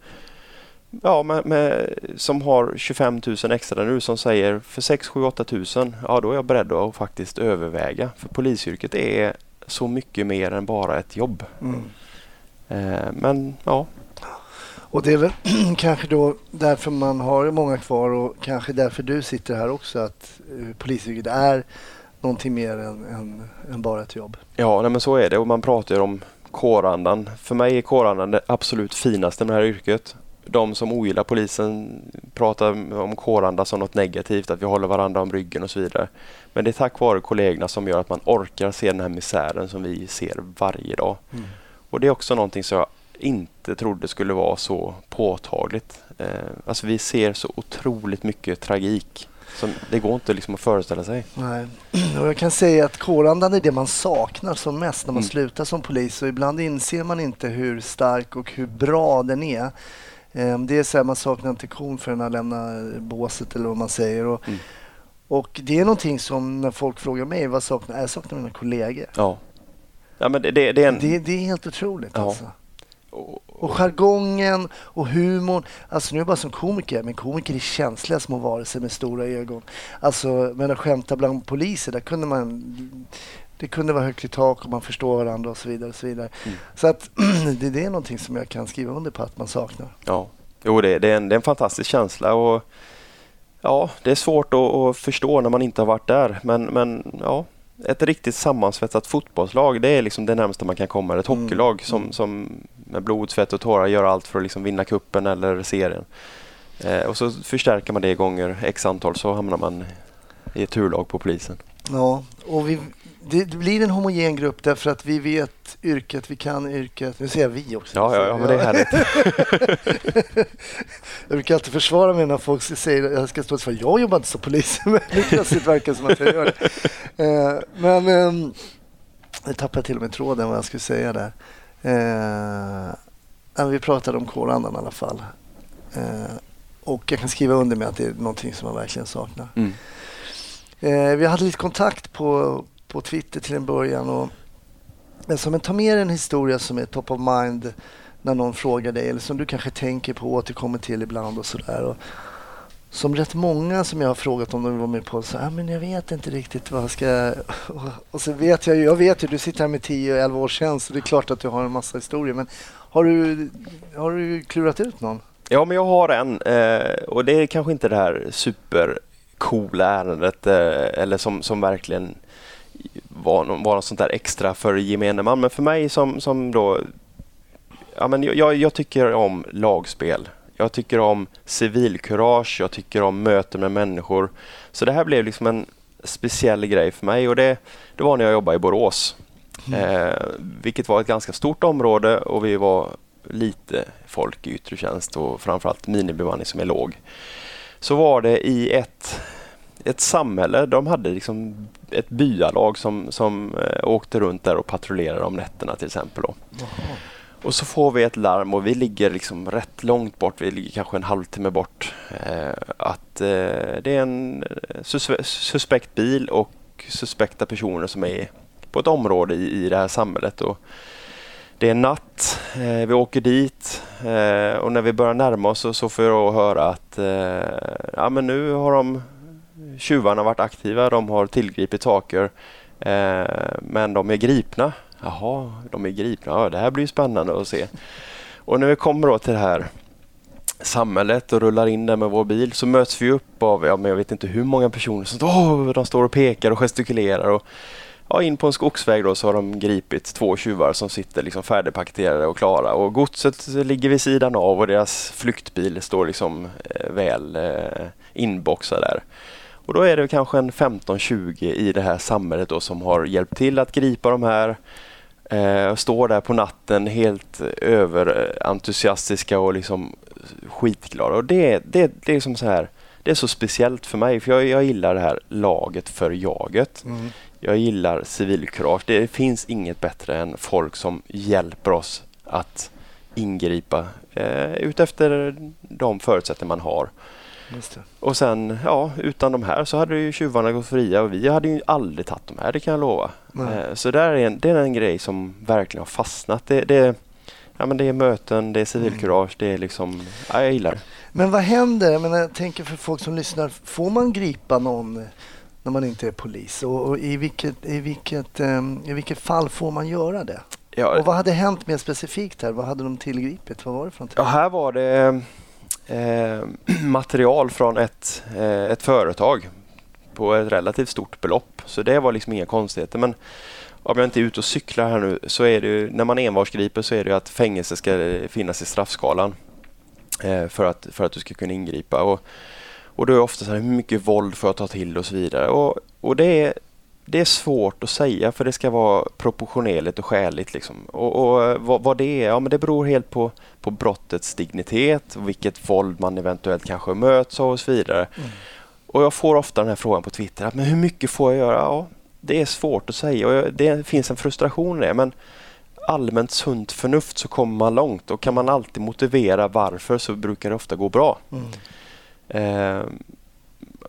ja, med, med, som har 25 000 extra nu som säger för 6, 7, 8 tusen, ja då är jag beredd att faktiskt överväga. För polisyrket är så mycket mer än bara ett jobb. Mm. Eh, men ja, Och det är väl kanske då därför man har många kvar och kanske därför du sitter här också att eh, polisyrket är någonting mer än, än, än bara ett jobb. Ja, nej, men så är det och man pratar ju om kårandan. För mig är kårandan det absolut finaste med det här yrket. De som ogillar polisen pratar om kåranda som något negativt, att vi håller varandra om ryggen och så vidare. Men det är tack vare kollegorna som gör att man orkar se den här misären som vi ser varje dag. Och det är också någonting som jag inte trodde skulle vara så påtagligt. Eh, alltså vi ser så otroligt mycket tragik. Som det går inte liksom att föreställa sig. Nej. Och jag kan säga att kårandan är det man saknar som mest när man Mm. slutar som polis och ibland inser man inte hur stark och hur bra den är. Ehm, Det är så här, man saknar inte kon förrän man lämnar båset eller vad man säger. Och, Mm. och det är någonting som när folk frågar mig vad saknar jag saknar mina kollegor. Ja. Ja, men det, det, det är en... Det, det är helt otroligt Ja. alltså. Och- Och jargongen och humorn. Alltså nu är jag bara som komiker, men komiker är känsliga små varelser med stora ögon. Alltså, men att skämta bland poliser, där kunde man... Det kunde vara högt i tak och man förstår varandra och så vidare. Och så vidare. Mm. Så att det, det är någonting som jag kan skriva under på att man saknar. Ja, jo det, det, är en, det är en fantastisk känsla och ja, det är svårt att, att förstå när man inte har varit där. Men, men ja, ett riktigt sammansvetsat fotbollslag, det är liksom det närmaste man kan komma. Ett Mm. hockeylag som, som med blod, svett och tårar gör allt för att liksom vinna kuppen eller serien. Eh, och så förstärker man det gånger x antal så hamnar man i ett turlag på polisen. Ja, och vi, det, det blir en homogen grupp därför att vi vet yrket, vi kan yrket. Nu säger jag vi också. Ja, ja, ja men det är härligt. Jag brukar alltid försvara mig när folk säger att jag ska stå och svara jag jobbar inte som polis, men nu plötsligt verkar det som att jag gör det. Eh, men eh, jag tappade till och med tråden vad jag skulle säga där. Eh, vi pratade om kårandan i alla fall. Eh, och jag kan skriva under med att det är någonting som man verkligen saknar. Mm. Eh, vi hade lite kontakt på, på Twitter till en början. Och, men som en, ta med en historia som är top of mind när någon frågar dig eller som du kanske tänker på och återkommer till ibland och sådär. Som rätt många som jag har frågat om de var med på så ah, men jag vet inte riktigt vad jag ska... Och, och så vet jag ju, jag vet ju, du sitter här med 10-11 års tjänst så det är klart att du har en massa historier. Men har du, har du klurat ut någon? Ja, men jag har en eh, och det är kanske inte det här supercoola ärendet eh, eller som, som verkligen var, nå- var något sånt där extra för gemene man. Men för mig som, som då, ja men jag, jag tycker om lagspel. Jag tycker om civilkurage, jag tycker om möten med människor. Så det här blev liksom en speciell grej för mig och det, det var när jag jobbade i Borås. Eh, vilket var ett ganska stort område och vi var lite folk i yttre tjänst och framförallt minibemanning som är låg. Så var det i ett, ett samhälle, de hade liksom ett byalag som, som eh, åkte runt där och patrullerade om nätterna till exempel. Då. Och så får vi ett larm och vi ligger liksom rätt långt bort, vi ligger kanske en halvtimme bort. Eh, att eh, det är en eh, sus suspekt bil och suspekta personer som är på ett område i, i det här samhället. Och det är natt, eh, vi åker dit eh, och när vi börjar närma oss så, så får jag höra att eh, ja, men nu har de tjuvarna varit aktiva, de har tillgripit saker eh, men de är gripna. Jaha, de är gripna. Ja, det här blir spännande att se. Och när vi kommer då till det här samhället och rullar in där med vår bil så möts vi upp av, ja, men jag vet inte hur många personer som de står och pekar och gestikulerar. Och, ja, in på en skogsväg då så har de gripit två tjuvar som sitter liksom färdigpaketerade och klara. Och godset ligger vid sidan av och deras flyktbil står liksom eh, väl eh, inboxad där. Och då är det kanske en 15-20 i det här samhället då som har hjälpt till att gripa de här eh, står där på natten helt överentusiastiska och liksom skitglada. Och det, det, det är som så här, det är så speciellt för mig för jag, jag gillar det här laget för jaget. Mm. Jag gillar civilkurage. Det finns inget bättre än folk som hjälper oss att ingripa eh, utefter de förutsättningar man har. Och sen, ja, utan de här så hade ju tjuvarna gått fria och vi hade ju aldrig tagit de här, det kan jag lova. Eh, så där är en, det är en grej som verkligen har fastnat. Det, det, ja, men det är möten, det är civilkurage, mm. det är liksom, ja, jag gillar det. Men vad händer? Jag, menar, jag tänker för folk som lyssnar, får man gripa någon när man inte är polis? Och, och i, vilket, i, vilket, um, I vilket fall får man göra det? Ja, och vad hade hänt mer specifikt här? Vad hade de tillgripit? Vad var det för någonting? Ja, här var det eh, Eh, material från ett, eh, ett företag på ett relativt stort belopp. Så det var liksom inga konstigheter. Men om jag inte är ute och cyklar här nu så är det ju, när man envarsgriper så är det ju att fängelse ska finnas i straffskalan eh, för, att, för att du ska kunna ingripa. Och, och då är det ofta så här, hur mycket våld får jag ta till och så vidare. Och, och det, är, det är svårt att säga för det ska vara proportionerligt och skäligt. Liksom. Och, och vad, vad, det är, ja men det beror helt på, på brottets dignitet, och vilket våld man eventuellt kanske möts av och så vidare. Mm. Och jag får ofta den här frågan på Twitter, att, men hur mycket får jag göra? Ja, det är svårt att säga och det finns en frustration i det. Men allmänt sunt förnuft så kommer man långt och kan man alltid motivera varför så brukar det ofta gå bra. Mm. Eh,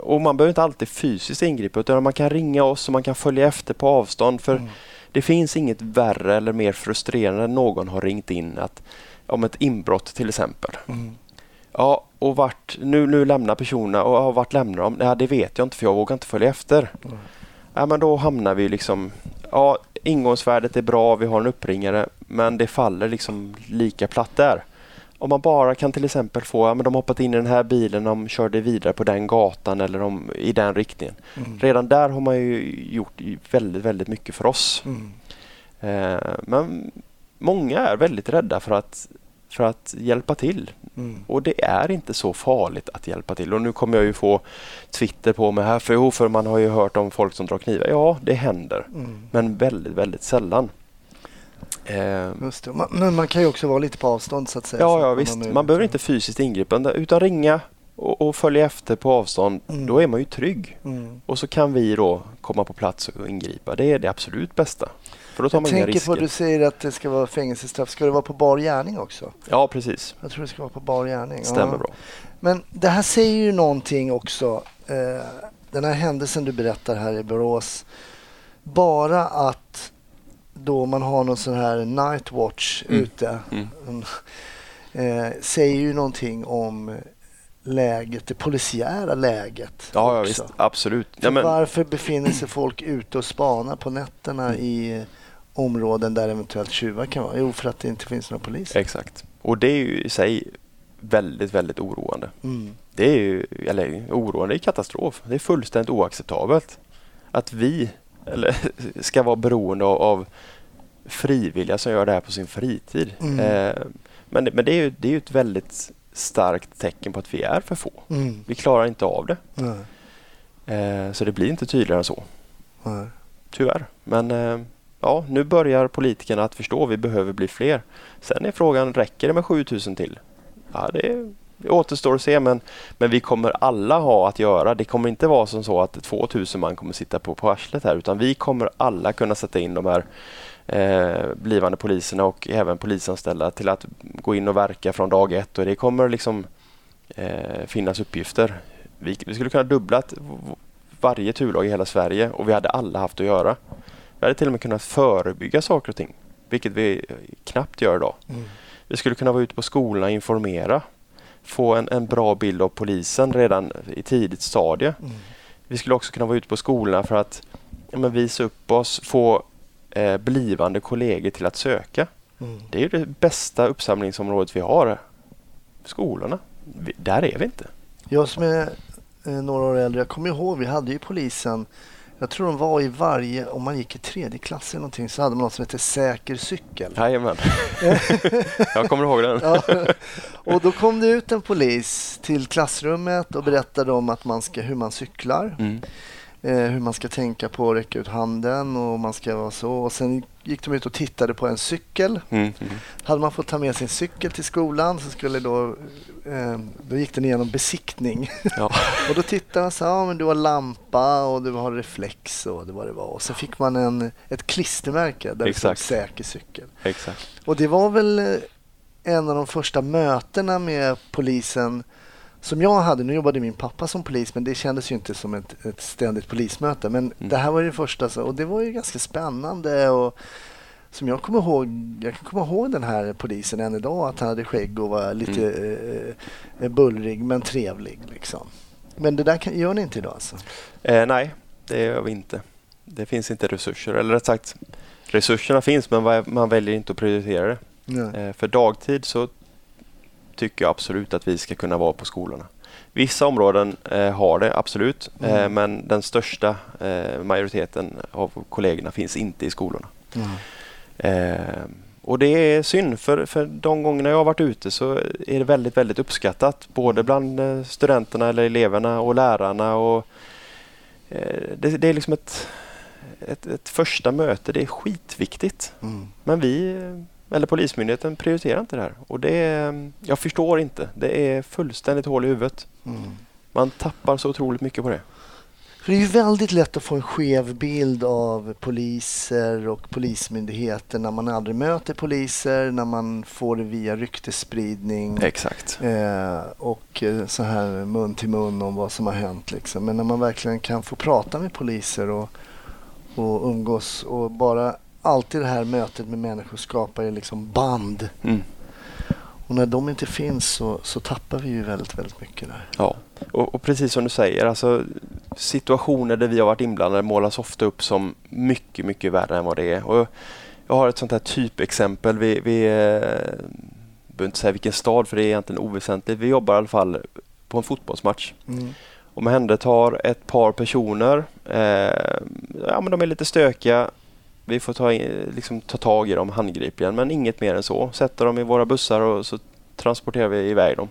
och man behöver inte alltid fysiskt ingripa utan man kan ringa oss och man kan följa efter på avstånd. För mm. det finns inget värre eller mer frustrerande än någon har ringt in att, om ett inbrott till exempel. Mm. Ja, och vart, nu, nu lämnar personerna och ja, vart lämnar de? Ja, det vet jag inte för jag vågar inte följa efter. Mm. Ja, men då hamnar vi liksom, ja ingångsvärdet är bra, vi har en uppringare men det faller liksom lika platt där. Om man bara kan till exempel få, ja, men de hoppat in i den här bilen, de körde vidare på den gatan eller de, i den riktningen. Mm. Redan där har man ju gjort väldigt, väldigt mycket för oss. Mm. Eh, men många är väldigt rädda för att, för att hjälpa till. Mm. Och det är inte så farligt att hjälpa till. Och nu kommer jag ju få Twitter på mig här, för, för man har ju hört om folk som drar knivar. Ja, det händer. Mm. Men väldigt, väldigt sällan. Eh, Just det. Man, men man kan ju också vara lite på avstånd så att säga. Ja, ja visst. Man, man behöver inte fysiskt ingripa utan ringa och, och följa efter på avstånd. Mm. Då är man ju trygg. Mm. Och så kan vi då komma på plats och ingripa. Det är det absolut bästa. För då tar man Jag tänker på att du säger att det ska vara fängelsestraff. Ska det vara på bar gärning också? Ja, precis. Jag tror det ska vara på bar gärning. Stämmer ja. bra. Men det här säger ju någonting också. Eh, den här händelsen du berättar här i Borås. Bara att då man har någon sån här night watch mm. ute mm. eh, säger ju någonting om läget, det polisiära läget. Ja, ja visst, absolut. Ja, men... Varför befinner sig folk ute och spanar på nätterna mm. i områden där eventuellt tjuvar kan vara? Jo, för att det inte finns några poliser. Exakt. Och det är ju i sig väldigt, väldigt oroande. Mm. Det är ju, eller oroande, det är katastrof. Det är fullständigt oacceptabelt att vi eller, ska vara beroende av, av frivilliga som gör det här på sin fritid. Mm. Eh, men men det, är ju, det är ju ett väldigt starkt tecken på att vi är för få. Mm. Vi klarar inte av det. Eh, så det blir inte tydligare än så. Nej. Tyvärr. Men eh, ja, nu börjar politikerna att förstå att vi behöver bli fler. Sen är frågan, räcker det med 7000 till? Ja, det, det återstår att se men, men vi kommer alla ha att göra. Det kommer inte vara som så att 2000 man kommer sitta på, på arslet här utan vi kommer alla kunna sätta in de här eh, blivande poliserna och även polisanställda till att gå in och verka från dag ett och det kommer liksom eh, finnas uppgifter. Vi, vi skulle kunna dubbla varje turlag i hela Sverige och vi hade alla haft att göra. Vi hade till och med kunnat förebygga saker och ting, vilket vi knappt gör idag. Mm. Vi skulle kunna vara ute på skolorna och informera, få en, en bra bild av polisen redan i tidigt stadie. Mm. Vi skulle också kunna vara ute på skolorna för att ja, visa upp oss, få eh, blivande kollegor till att söka. Mm. Det är ju det bästa uppsamlingsområdet vi har. Skolorna. Vi, där är vi inte. Jag som är eh, några år äldre, jag kommer ihåg, vi hade ju polisen, jag tror de var i varje, om man gick i tredje klass eller någonting så hade man något som hette säker cykel. Jajamän. jag kommer ihåg den. Ja. Och då kom det ut en polis till klassrummet och berättade om att man ska, hur man cyklar. Mm. Eh, hur man ska tänka på att räcka ut handen och man ska vara så. Och sen gick de ut och tittade på en cykel. Mm. Mm. Hade man fått ta med sin cykel till skolan så skulle då, eh, då gick den igenom besiktning. Ja. och då tittade man så här, ja men du har lampa och du har reflex och det var det var. Och så fick man en, ett klistermärke där det stod Exakt. säker cykel. Exakt. Och det var väl eh, en av de första mötena med polisen som jag hade. Nu jobbade min pappa som polis men det kändes ju inte som ett, ett ständigt polismöte. Men Mm. det här var ju det första så- och det var ju ganska spännande. Och som jag kommer ihåg, jag kan komma ihåg den här polisen än idag att han hade skägg och var lite Mm. eh, bullrig men trevlig. Liksom. Men det där kan, gör ni inte idag alltså? Eh, nej, det gör vi inte. Det finns inte resurser. Eller rätt sagt, resurserna finns men man väljer inte att prioritera det. Eh, för dagtid så tycker jag absolut att vi ska kunna vara på skolorna. Vissa områden eh, har det absolut, eh, Mm. men den största eh, majoriteten av kollegorna finns inte i skolorna. Mm. Eh, och det är synd för, för de gångerna jag har varit ute så är det väldigt, väldigt uppskattat. Både bland eh, studenterna eller eleverna och lärarna. Och, eh, det, det är liksom ett, ett, ett första möte. Det är skitviktigt. Mm. Men vi, eh, eller Polismyndigheten, prioriterar inte det här. Och det är, jag förstår inte. Det är fullständigt hål i huvudet. Mm. Man tappar så otroligt mycket på det. För det är ju väldigt lätt att få en skev bild av poliser och polismyndigheter när man aldrig möter poliser, när man får det via ryktesspridning Exakt. eh, och eh, så här mun till mun om vad som har hänt. Liksom. Men när man verkligen kan få prata med poliser och, och umgås och bara alltid det här mötet med människor skapar ju liksom band. Mm. Och när de inte finns så, så tappar vi ju väldigt, väldigt mycket där. Ja, och, och precis som du säger, alltså, situationer där vi har varit inblandade målas ofta upp som mycket, mycket värre än vad det är. Och jag har ett sånt här typexempel. Vi, vi eh, behöver inte säga vilken stad för det är egentligen oväsentligt. Vi jobbar i alla fall på en fotbollsmatch. Mm. Omhändertar ett par personer. Eh, ja, men de är lite stökiga. Vi får ta, liksom, ta tag i dem handgripligen, men inget mer än så. Sätter dem i våra bussar och så transporterar vi iväg dem.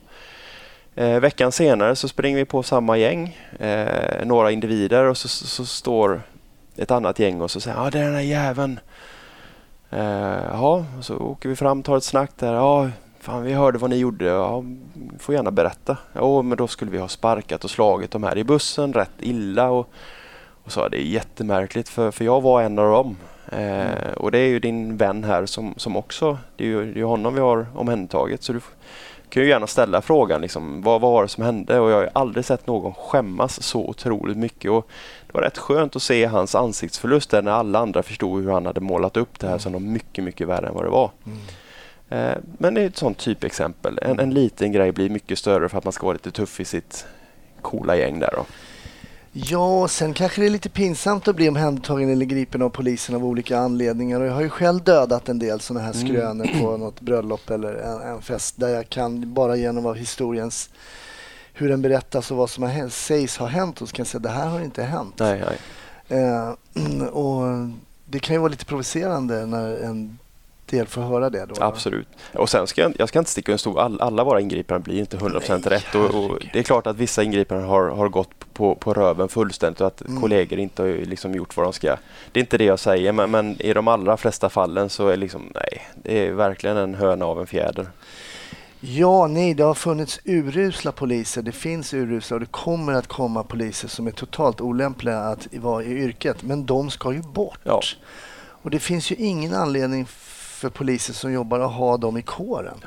Eh, veckan senare så springer vi på samma gäng, eh, några individer och så, så, så står ett annat gäng och så säger ah, det är den där jäveln. Eh, ja, så åker vi fram, tar ett snack där. Ja, fan vi hörde vad ni gjorde. Ja, får gärna berätta. Ja, men då skulle vi ha sparkat och slagit de här i bussen rätt illa. Och, och sa det är jättemärkligt för, för jag var en av dem. Eh, och det är ju din vän här som, som också, det är ju det är honom vi har omhändertagit. Så du kan ju gärna ställa frågan liksom, vad, vad var det som hände? Och jag har aldrig sett någon skämmas så otroligt mycket. Och det var rätt skönt att se hans ansiktsförlust där när alla andra förstod hur han hade målat upp det här som något mycket, mycket värre än vad det var. Mm. Eh, men det är ett sånt typexempel. En, en liten grej blir mycket större för att man ska vara lite tuff i sitt coola gäng där då. Ja, sen kanske det är lite pinsamt att bli omhändertagen eller gripen av polisen av olika anledningar. Och jag har ju själv dödat en del sådana här Mm. skrönor på något bröllop eller en, en fest där jag kan bara genom av historiens hur den berättas och vad som har sägs ha hänt och så kan jag säga det här har inte hänt. Nej, nej. Eh, och det kan ju vara lite provocerande när en del får höra det. Då, Absolut. Och sen ska jag, jag ska inte sticka under stol. All, alla våra ingripanden blir inte 100% Nej, rätt. Och, och det är klart att vissa ingripanden har, har gått på, på röven fullständigt och att Mm. kollegor inte har ju liksom gjort vad de ska. Det är inte det jag säger, men, men i de allra flesta fallen så är liksom, nej, det är verkligen en höna av en fjäder. Ja, nej, det har funnits urusla poliser. Det finns urusla och det kommer att komma poliser som är totalt olämpliga att vara i yrket. Men de ska ju bort. Ja. Och det finns ju ingen anledning för poliser som jobbar att ha dem i kåren.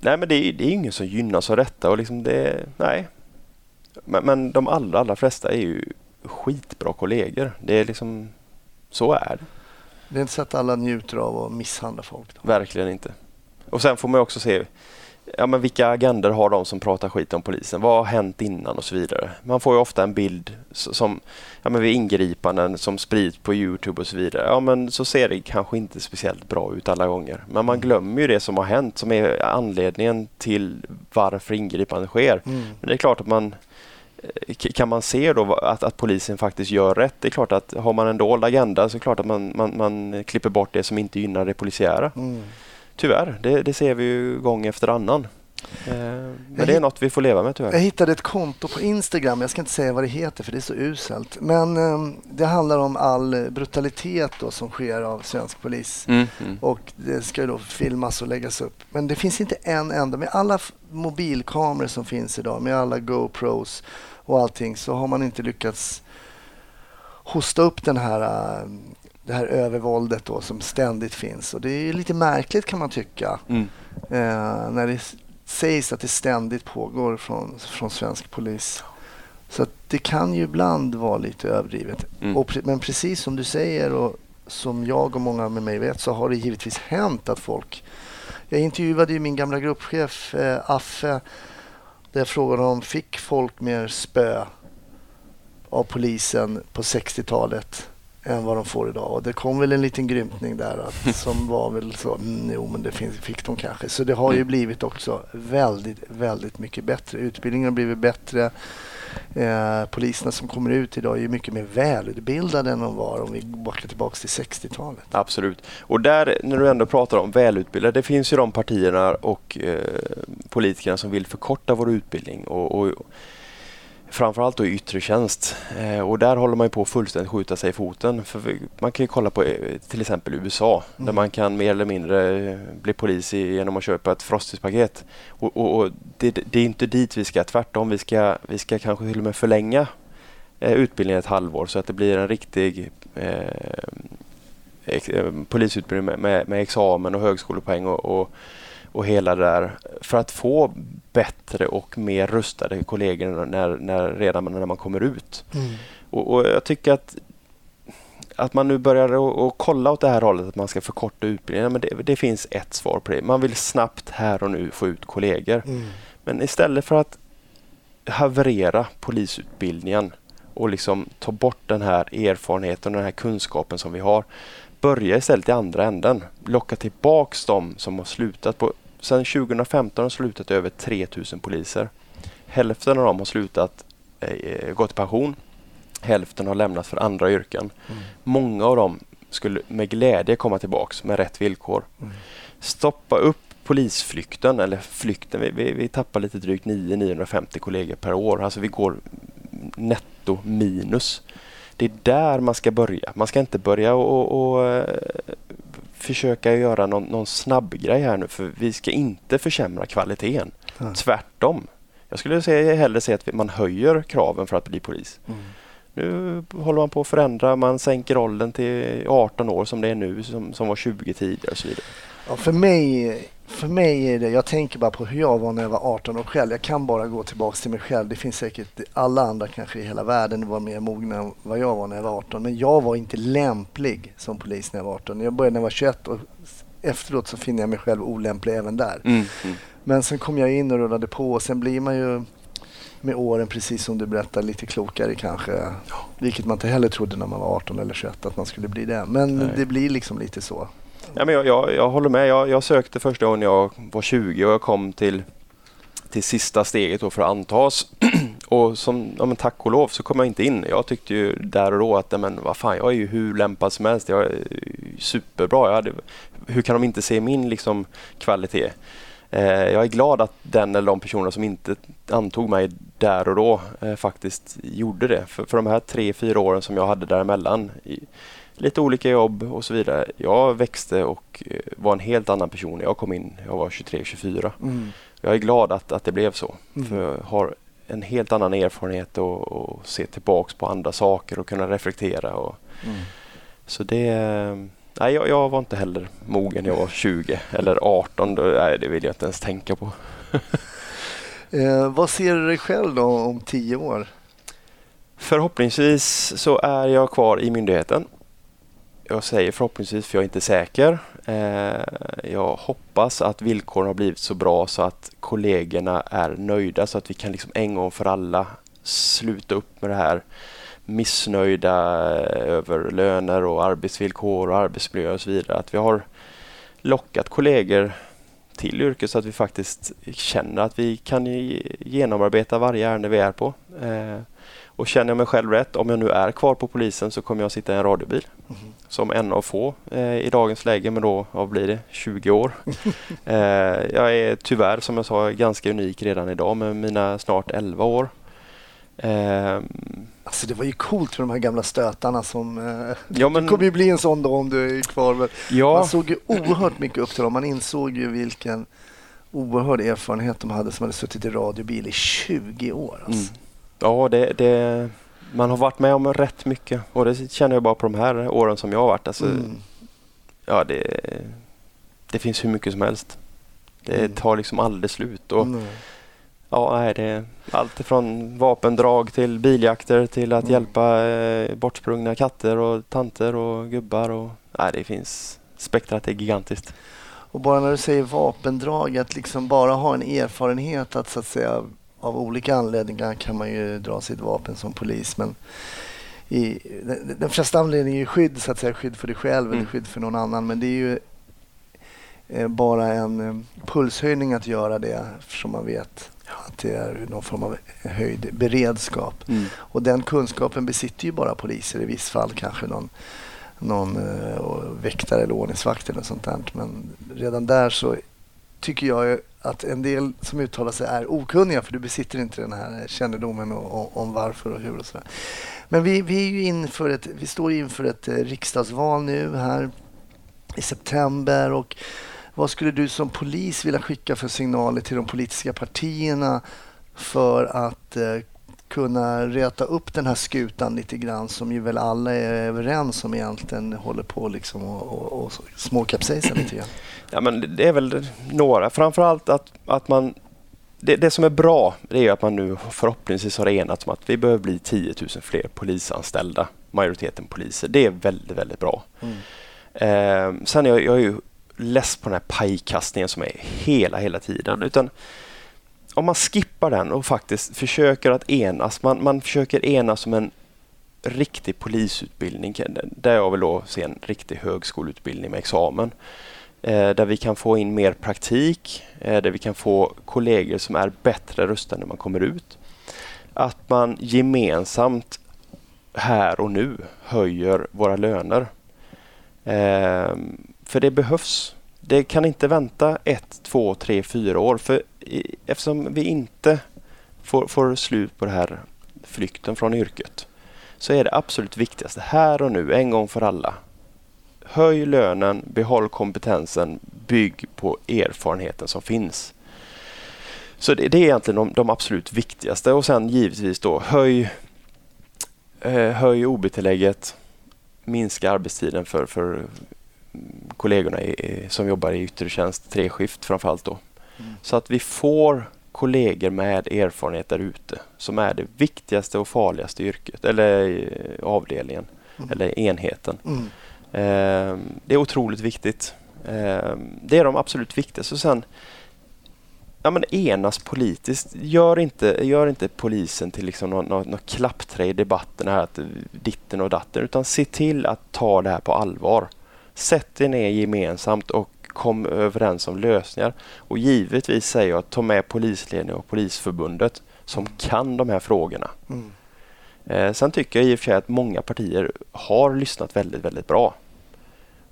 Nej, men det är, det är ingen som gynnas av detta och liksom det, nej. Men, men de allra, allra flesta är ju skitbra kollegor. Det är liksom, så är det. Det är inte så att alla njuter av att misshandla folk. Då. Verkligen inte. Och sen får man också se ja, men vilka agender har de som pratar skit om polisen? Vad har hänt innan och så vidare. Man får ju ofta en bild som ja, men vid ingripanden som sprids på Youtube och så vidare. Ja, men så ser det kanske inte speciellt bra ut alla gånger. Men man glömmer ju det som har hänt som är anledningen till varför ingripandet sker. Mm. Men det är klart att man eh, kan man se då att, att polisen faktiskt gör rätt? Det är klart att har man en dold agenda så är det klart att man, man, man klipper bort det som inte gynnar det polisiära. Mm. Tyvärr, det, det ser vi ju gång efter annan. Eh, men det är något vi får leva med Jag tyvärr. hittade ett konto på Instagram, jag ska inte säga vad det heter för det är så uselt. Men eh, det handlar om all brutalitet då som sker av svensk polis. Mm, mm. Och det ska ju då filmas och läggas upp. Men det finns inte en enda, med alla mobilkameror som finns idag, med alla GoPros och allting, så har man inte lyckats hosta upp den här, eh, det här övervåldet då som ständigt finns. Och det är lite märkligt kan man tycka. Mm. Eh, när det sägs att det ständigt pågår från, från svensk polis. Så det kan ju ibland vara lite överdrivet. Mm. Och, men precis som du säger och som jag och många med mig vet så har det givetvis hänt att folk... Jag intervjuade ju min gamla gruppchef eh, Affe där jag frågade om fick folk mer spö av polisen på 60-talet än vad de får idag. Och det kom väl en liten grymtning där att, som var väl så, mm, jo men det finns, fick de kanske. Så det har ju Mm. blivit också väldigt, väldigt mycket bättre. Utbildningen har blivit bättre. Eh, poliserna som kommer ut idag är ju mycket mer välutbildade än de var om vi backar tillbaka till 60-talet. Absolut. Och där, när du ändå pratar om välutbildade, det finns ju de partierna och eh, politikerna som vill förkorta vår utbildning och, och framförallt då yttre tjänst. Eh, och där håller man ju på att fullständigt skjuta sig i foten. För man kan ju kolla på eh, till exempel USA där Mm. man kan mer eller mindre eh, bli polis genom att köpa ett frostispaket. Och, och, och det, det är inte dit vi ska, tvärtom. Vi ska, vi ska kanske till och med förlänga eh, utbildningen ett halvår så att det blir en riktig eh, ex, eh, polisutbildning med, med, med examen och högskolepoäng och, och, och hela det där för att få bättre och mer rustade kollegor när, när, redan när man kommer ut. Och, och jag tycker att att man nu börjar att- att kolla åt det här hållet, att man ska förkorta utbildningen. Men det, det finns ett svar på det. Man vill snabbt här och nu få ut kollegor. Mm. Men istället för att haverera polisutbildningen och liksom ta bort den här erfarenheten och den här kunskapen som vi har. Börja istället i andra änden. Locka tillbaks de som har slutat. På, sedan 2015 har slutat över 3000 poliser. Hälften av dem har slutat, eh, gått i pension. Hälften har lämnat för andra yrken. Mm. Många av dem skulle med glädje komma tillbaks med rätt villkor. Mm. Stoppa upp polisflykten, eller flykten. Vi, vi, vi tappar lite drygt 9-950 kollegor per år. Alltså vi går netto minus. Det är där man ska börja. Man ska inte börja och, och, och eh, försöka göra någon, någon snabb grej här nu för vi ska inte försämra kvaliteten. Ja. Tvärtom. Jag skulle säga, hellre säga att man höjer kraven för att bli polis. Mm. Nu håller man på att förändra. Man sänker åldern till 18 år som det är nu, som, som var 20 tidigare och så vidare. Ja, för, mig, för mig är det, jag tänker bara på hur jag var när jag var 18 år själv. Jag kan bara gå tillbaka till mig själv. Det finns säkert alla andra kanske i hela världen var mer mogna än vad jag var när jag var 18. Men jag var inte lämplig som polis när jag var 18. Jag började när jag var 21 och efteråt så finner jag mig själv olämplig även där. Mm, mm. Men sen kom jag in och rullade på och sen blir man ju med åren, precis som du berättar, lite klokare kanske. Vilket man inte heller trodde när man var 18 eller 21 att man skulle bli det. Men Nej. det blir liksom lite så. Ja, men jag, jag, jag håller med. Jag, jag sökte första gången jag var 20 och jag kom till, till sista steget då för att antas. och som, ja, men tack och lov så kom jag inte in. Jag tyckte ju där och då att men, vad fan, jag är ju hur lämpad som helst. Jag är superbra. Jag hade, hur kan de inte se min liksom, kvalitet? Eh, jag är glad att den eller de personerna som inte antog mig där och då eh, faktiskt gjorde det. För, för de här tre, fyra åren som jag hade däremellan i lite olika jobb och så vidare. Jag växte och eh, var en helt annan person när jag kom in. Jag var 23-24. Mm. Jag är glad att, att det blev så. Mm. För jag har en helt annan erfarenhet och, och se tillbaks på andra saker och kunna reflektera. Och, Mm. så det... eh, Nej, jag, jag var inte heller mogen när jag var 20 eller 18. Då, nej, det vill jag inte ens tänka på. Eh, vad ser du dig själv då om tio år? Förhoppningsvis så är jag kvar i myndigheten. Jag säger förhoppningsvis för jag är inte säker. Eh, jag hoppas att villkoren har blivit så bra så att kollegorna är nöjda så att vi kan liksom en gång för alla sluta upp med det här missnöjda eh, över löner och arbetsvillkor och arbetsmiljö och så vidare. Att vi har lockat kollegor till yrket så att vi faktiskt känner att vi kan genomarbeta varje ärende vi är på. Eh, och känner jag mig själv rätt, om jag nu är kvar på polisen så kommer jag sitta i en radiobil mm. som en av få eh, i dagens läge, men då vad blir det, 20 år. eh, jag är tyvärr, som jag sa, ganska unik redan idag med mina snart 11 år. Eh, alltså det var ju coolt med de här gamla stötarna som... Eh, ja, men, du kommer ju bli en sån då om du är kvar. Ja. Man såg ju oerhört mycket upp till dem. Man insåg ju vilken oerhörd erfarenhet de hade som hade suttit i radiobil i 20 år. Alltså. Mm. Ja, det, det, man har varit med om rätt mycket och det känner jag bara på de här åren som jag har varit. Alltså, mm. Ja, det, det finns hur mycket som helst. Det mm. tar liksom aldrig slut. Och, mm. Ja, nej, det är allt ifrån vapendrag till biljakter till att mm. hjälpa eh, bortsprungna katter och tanter och gubbar. Och, nej, det finns spektrat är gigantiskt. Och bara när du säger vapendrag, att liksom bara ha en erfarenhet att så att säga av olika anledningar kan man ju dra sitt vapen som polis. Men i, den, den flesta anledningar är skydd, så att säga, skydd för dig själv mm. eller skydd för någon annan. Men det är ju eh, bara en eh, pulshöjning att göra det eftersom man vet att det är någon form av höjd beredskap. Mm. Och den kunskapen besitter ju bara poliser, i viss fall kanske någon, någon uh, väktare eller ordningsvakt eller sånt där. Men redan där så tycker jag att en del som uttalar sig är okunniga för du besitter inte den här kännedomen och, och, om varför och hur och sådär. Men vi, vi, är ju inför ett, vi står inför ett eh, riksdagsval nu här i september och vad skulle du som polis vilja skicka för signaler till de politiska partierna för att eh, kunna räta upp den här skutan lite grann som ju väl alla är överens om egentligen håller på liksom och, och, och småkapsejsa lite grann. Ja, men det är väl några. Framförallt att, att man det, det, som är bra det är att man nu förhoppningsvis har enats om att vi behöver bli 10 000 fler polisanställda. Majoriteten poliser. Det är väldigt, väldigt bra. Mm. Eh, sen jag, jag är ju less på den här pajkastningen som är hela, hela tiden. Utan om man skippar den och faktiskt försöker att enas. Man, man försöker enas om en riktig polisutbildning där jag vill då se en riktig högskoleutbildning med examen. Eh, där vi kan få in mer praktik, eh, där vi kan få kollegor som är bättre rustade när man kommer ut. Att man gemensamt här och nu höjer våra löner. Eh, för det behövs. Det kan inte vänta ett, två, tre, fyra år. För eftersom vi inte får, får slut på den här flykten från yrket så är det absolut viktigaste här och nu, en gång för alla. Höj lönen, behåll kompetensen, bygg på erfarenheten som finns. Så det, det är egentligen de, de, absolut viktigaste och sen givetvis då höj, eh, höj OB-tillägget, minska arbetstiden för, för kollegorna i, som jobbar i yttre tjänst, treskift framförallt då. Mm. Så att vi får kollegor med erfarenhet där ute som är det viktigaste och farligaste yrket eller eh, avdelningen mm. eller enheten. Mm. Eh, det är otroligt viktigt. Eh, det är de absolut viktigaste. Och sen ja, men enas politiskt. Gör inte, gör inte polisen till liksom något, något, något klappträ i debatten här, att ditten och datten, utan se till att ta det här på allvar. Sätt er ner gemensamt och kom överens om lösningar. Och givetvis säger jag att ta med polisledningen och Polisförbundet som kan de här frågorna. Mm. Eh, sen tycker jag i och för sig att många partier har lyssnat väldigt, väldigt bra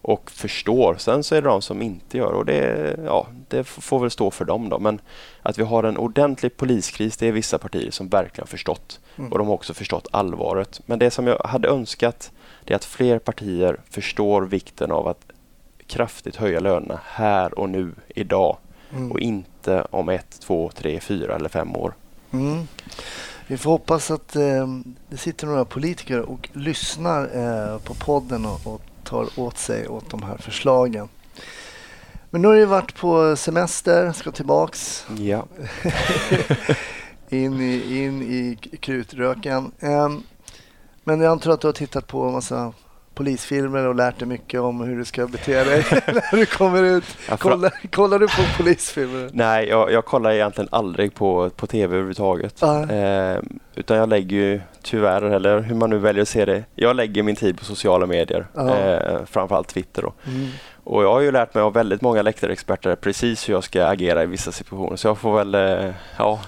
och förstår. Sen så är det de som inte gör och det, ja, det får väl stå för dem då. Men att vi har en ordentlig poliskris, det är vissa partier som verkligen har förstått. Mm. Och de har också förstått allvaret. Men det som jag hade önskat det är att fler partier förstår vikten av att kraftigt höja lönerna här och nu, idag. Mm. Och inte om ett, två, tre, fyra eller fem år. Mm. Vi får hoppas att eh, det sitter några politiker och lyssnar eh, på podden och, och tar åt sig åt de här förslagen. Men nu har du varit på semester, ska tillbaks. Ja. in, i, in i krutröken. Um, Men jag antar att du har tittat på en massa polisfilmer och lärt dig mycket om hur du ska bete dig när du kommer ut. Kollar, kollar du på polisfilmer? Nej, jag, jag kollar egentligen aldrig på, på tv överhuvudtaget. Ja. Eh, utan jag lägger ju tyvärr, eller hur man nu väljer att se det, jag lägger min tid på sociala medier. Ja. Eh, framförallt Twitter då. Mm. Och jag har ju lärt mig av väldigt många läktarexperter precis hur jag ska agera i vissa situationer. Så jag får väl, eh, ja,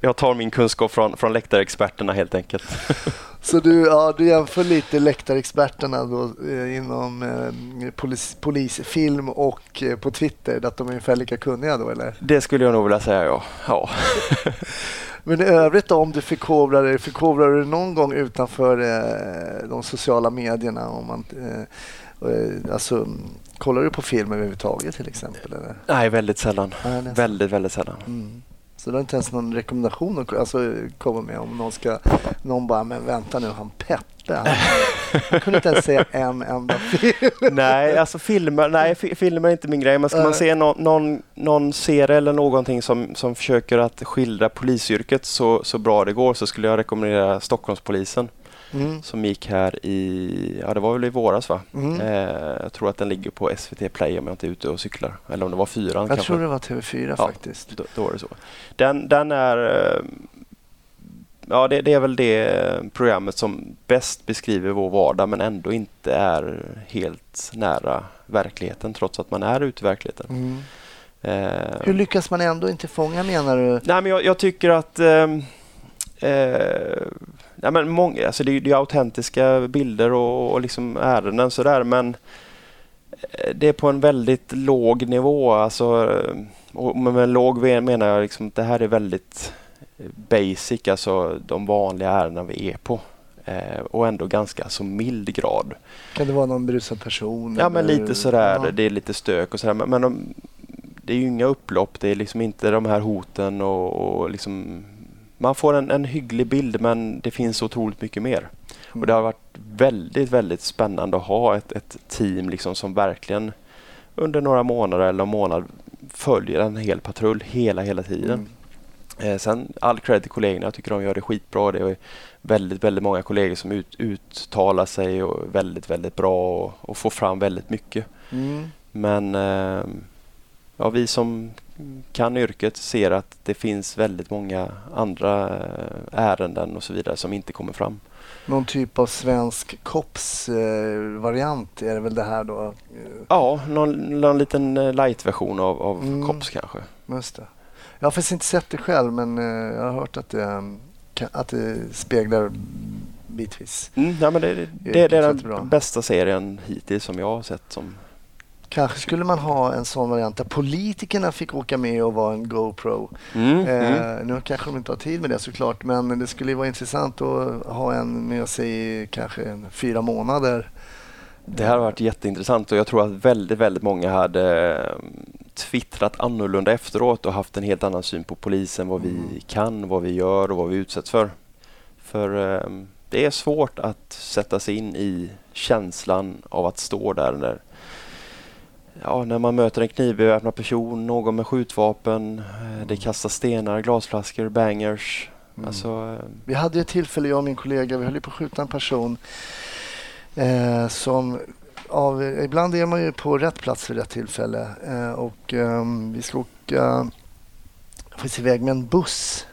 jag- tar min kunskap från, från läktarexperterna helt enkelt. Så du, ja, du jämför lite läktarexperterna då, eh, inom eh, polis, polisfilm och eh, på Twitter, att de är ungefär lika kunniga då eller? Det skulle jag nog vilja säga ja. ja. Men i övrigt då, om du förkovrar dig, förkovrar du någon gång utanför eh, de sociala medierna? Om man, eh, eh, alltså, kollar du på film överhuvudtaget till exempel? Eller? Nej, väldigt sällan. Nej. Väldigt, väldigt sällan. Mm. Så du har inte ens någon rekommendation att alltså, komma med om någon ska, någon bara, men vänta nu, han Peppe, han, han kunde inte ens säga en enda film. Nej, alltså filmer, nej, fi- filmer är inte min grej. Men ska man se någon, någon, någon serie eller någonting som, som försöker att skildra polisyrket så, så bra det går så skulle jag rekommendera Stockholmspolisen Mm. som gick här i, ja det var väl i våras va? Mm. Eh, jag tror att den ligger på SVT Play om jag inte är ute och cyklar. Eller om det var fyran Jag kanske. tror det var TV4 Ja. faktiskt. Då, då var det så. Den, den är... eh, Ja, det, det är väl det programmet som bäst beskriver vår vardag men ändå inte är helt nära verkligheten trots att man är ute i verkligheten. Mm. Eh, Hur lyckas man ändå inte fånga menar du? Nej, men jag, jag tycker att ehm, eh, nej, men många, alltså det, är- det är autentiska bilder och, och liksom ärenden sådär men eh, det är på en väldigt låg nivå. Alltså, eh, och med låg menar jag liksom att det här är väldigt basic, alltså de vanliga ärenden vi är på. Eh, och ändå ganska så mild grad. Kan det vara någon berusad person? Ja men eller- lite sådär, Ja. det är lite stök och sådär. Men, men de, det är ju inga upplopp, det är liksom inte de här hoten och, och liksom man får en, en hygglig bild men det finns otroligt mycket mer. Och det har varit väldigt, väldigt spännande att ha ett, ett team liksom som verkligen under några månader eller en månad följer en hel patrull hela, hela tiden. Mm. Eh, sen all cred till kollegorna, jag tycker de gör det skitbra. Det är väldigt, väldigt många kollegor som ut, uttalar sig och väldigt, väldigt bra och, och får fram väldigt mycket. Mm. Men eh, ja, vi som kan yrket ser att det finns väldigt många andra eh, ärenden och så vidare som inte kommer fram. Någon typ av svensk kops-variant är det väl det här då? Eh, Ja, någon, någon liten eh, light-version av, av Mm. COPS kanske. Just det. Jag har faktiskt inte sett det själv men eh, jag har hört att det, eh, kan- att det speglar bitvis. Mm, ja, men det, det, Det är den bästa serien hittills som jag har sett. Som, Kanske skulle man ha en sån variant där politikerna fick åka med och vara en GoPro. mm, mm. Eh, nu kanske de inte har tid med det såklart men det skulle vara intressant att ha en med sig i kanske fyra månader. Det här har varit jätteintressant och jag tror att väldigt, väldigt många hade eh, twittrat annorlunda efteråt och haft en helt annan syn på polisen, vad Mm. vi kan, vad vi gör och vad vi utsätts för. För eh, det är svårt att sätta sig in i känslan av att stå där när, ja, när man möter en knivbeväpnad person, någon med skjutvapen, eh, det kastas stenar, glasflaskor, bangers. Mm. Alltså, eh, Vi hade ett tillfälle, jag och min kollega, vi höll på att skjuta en person eh, som av, ibland är man ju på rätt plats vid rätt tillfälle eh, och ehm, vi ska åka faktiskt iväg med en buss.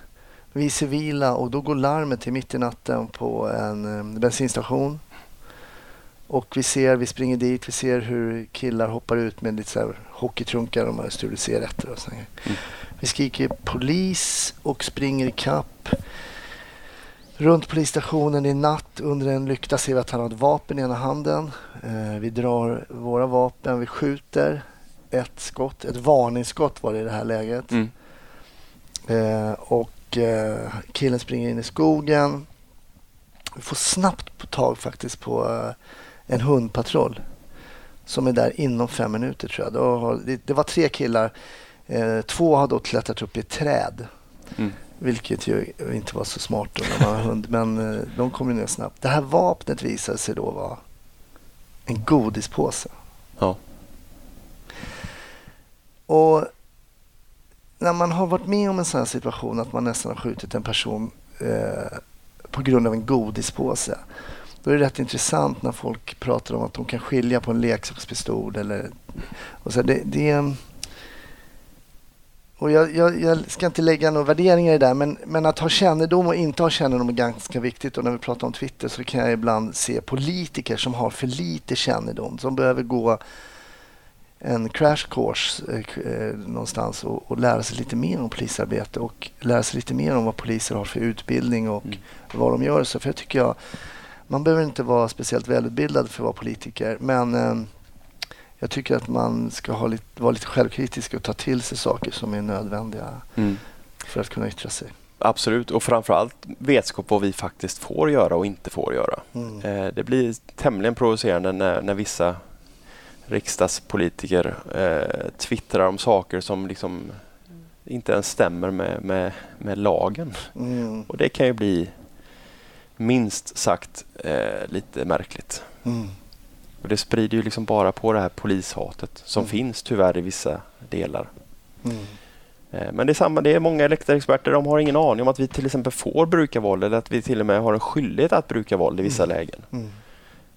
Vi är civila och då går larmet till mitt i natten på en eh, bensinstation. Och vi ser, vi springer dit, vi ser hur killar hoppar ut med lite så här hockeytrunkar, de har stulit cigaretter och sånt. Mm. Vi skriker polis och springer i kapp. Runt polisstationen i natt under en lykta ser vi att han har ett vapen i ena handen. Eh, vi drar våra vapen, vi skjuter ett skott, ett varningsskott var det i det här läget. mm. Eh, och eh, killen springer in i skogen. Vi får snabbt på tag faktiskt på eh, en hundpatrull som är där inom fem minuter tror jag. Då har, det, det var tre killar. Eh, två har då klättrat upp i ett träd. Mm. Vilket ju inte var så smart då när man har hund. Men eh, de kom ju ner snabbt. Det här vapnet visade sig då vara en godispåse. Ja. Och när man har varit med om en sån här situation att man nästan har skjutit en person eh, på grund av en godispåse. Då är det rätt intressant när folk pratar om att de kan skilja på en leksakspistol. Eller, och så det, det, och jag, jag, jag, ska inte lägga några värderingar i det där, men, men att ha kännedom och inte ha kännedom är ganska viktigt. Och när vi pratar om Twitter så kan jag ibland se politiker som har för lite kännedom, som behöver gå en crash course eh, någonstans och, och, lära sig lite mer om polisarbete och lära sig lite mer om vad poliser har för utbildning och mm. vad de gör. Så för jag tycker jag, man behöver inte vara speciellt välutbildad för att vara politiker, men eh, jag tycker att man ska ha lite, vara lite självkritisk och ta till sig saker som är nödvändiga mm. för att kunna yttra sig. Absolut, och framförallt vetskap vad vi faktiskt får göra och inte får göra. Mm. Eh, det blir tämligen provocerande när, när vissa riksdagspolitiker eh, twittrar om saker som liksom inte ens stämmer med, med, med lagen. Mm. Och det kan ju bli minst sagt eh, lite märkligt. Mm. Och Det sprider ju liksom bara på det här polishatet som mm. finns tyvärr i vissa delar. Mm. Eh, men det är samma, det är många elektroexperter, de har ingen aning om att vi till exempel får bruka våld eller att vi till och med har en skyldighet att bruka våld i vissa mm. lägen. Mm.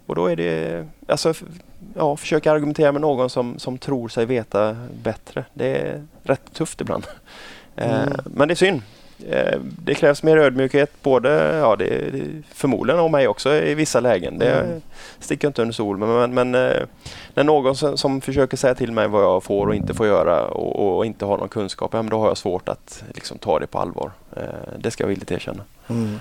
Och då är det, alltså, ja, försöka argumentera med någon som, som tror sig veta bättre. Det är rätt tufft ibland. Eh, mm. Men det är synd. Eh, det krävs mer ödmjukhet, både ja, det, förmodligen av mig också i vissa lägen. Det mm. sticker inte under sol. Men, men, eh, när någon som, som, försöker säga till mig vad jag får och inte får göra och, och inte har någon kunskap, ja, då har jag svårt att liksom, ta det på allvar. Det ska jag villigt erkänna. Mm.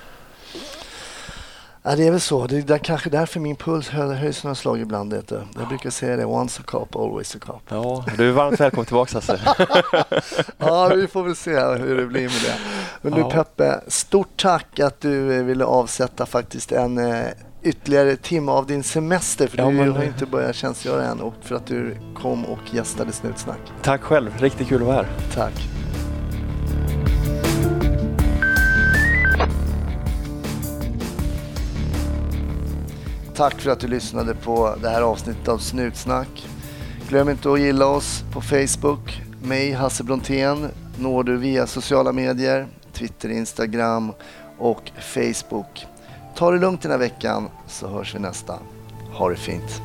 Ja, det är väl så. Det är kanske därför min puls höjs några slag ibland. Det. Jag brukar säga det, once a cop, always a cop. Ja, du är varmt välkommen tillbaka Hasse. ja, vi får väl se hur det blir med det. Men du Peppe, stort tack att du ville avsätta faktiskt en eh, ytterligare timme av din semester, för ja, du har inte börjat tjänstgöra än, och för att du kom och gästade Snutsnack. Tack själv, riktigt kul att vara här. Tack. Tack för att du lyssnade på det här avsnittet av Snutsnack. Glöm inte att gilla oss på Facebook. Mig, Hasse Brontén, når du via sociala medier, Twitter, Instagram och Facebook. Ta det lugnt den här veckan så hörs vi nästa. Ha det fint.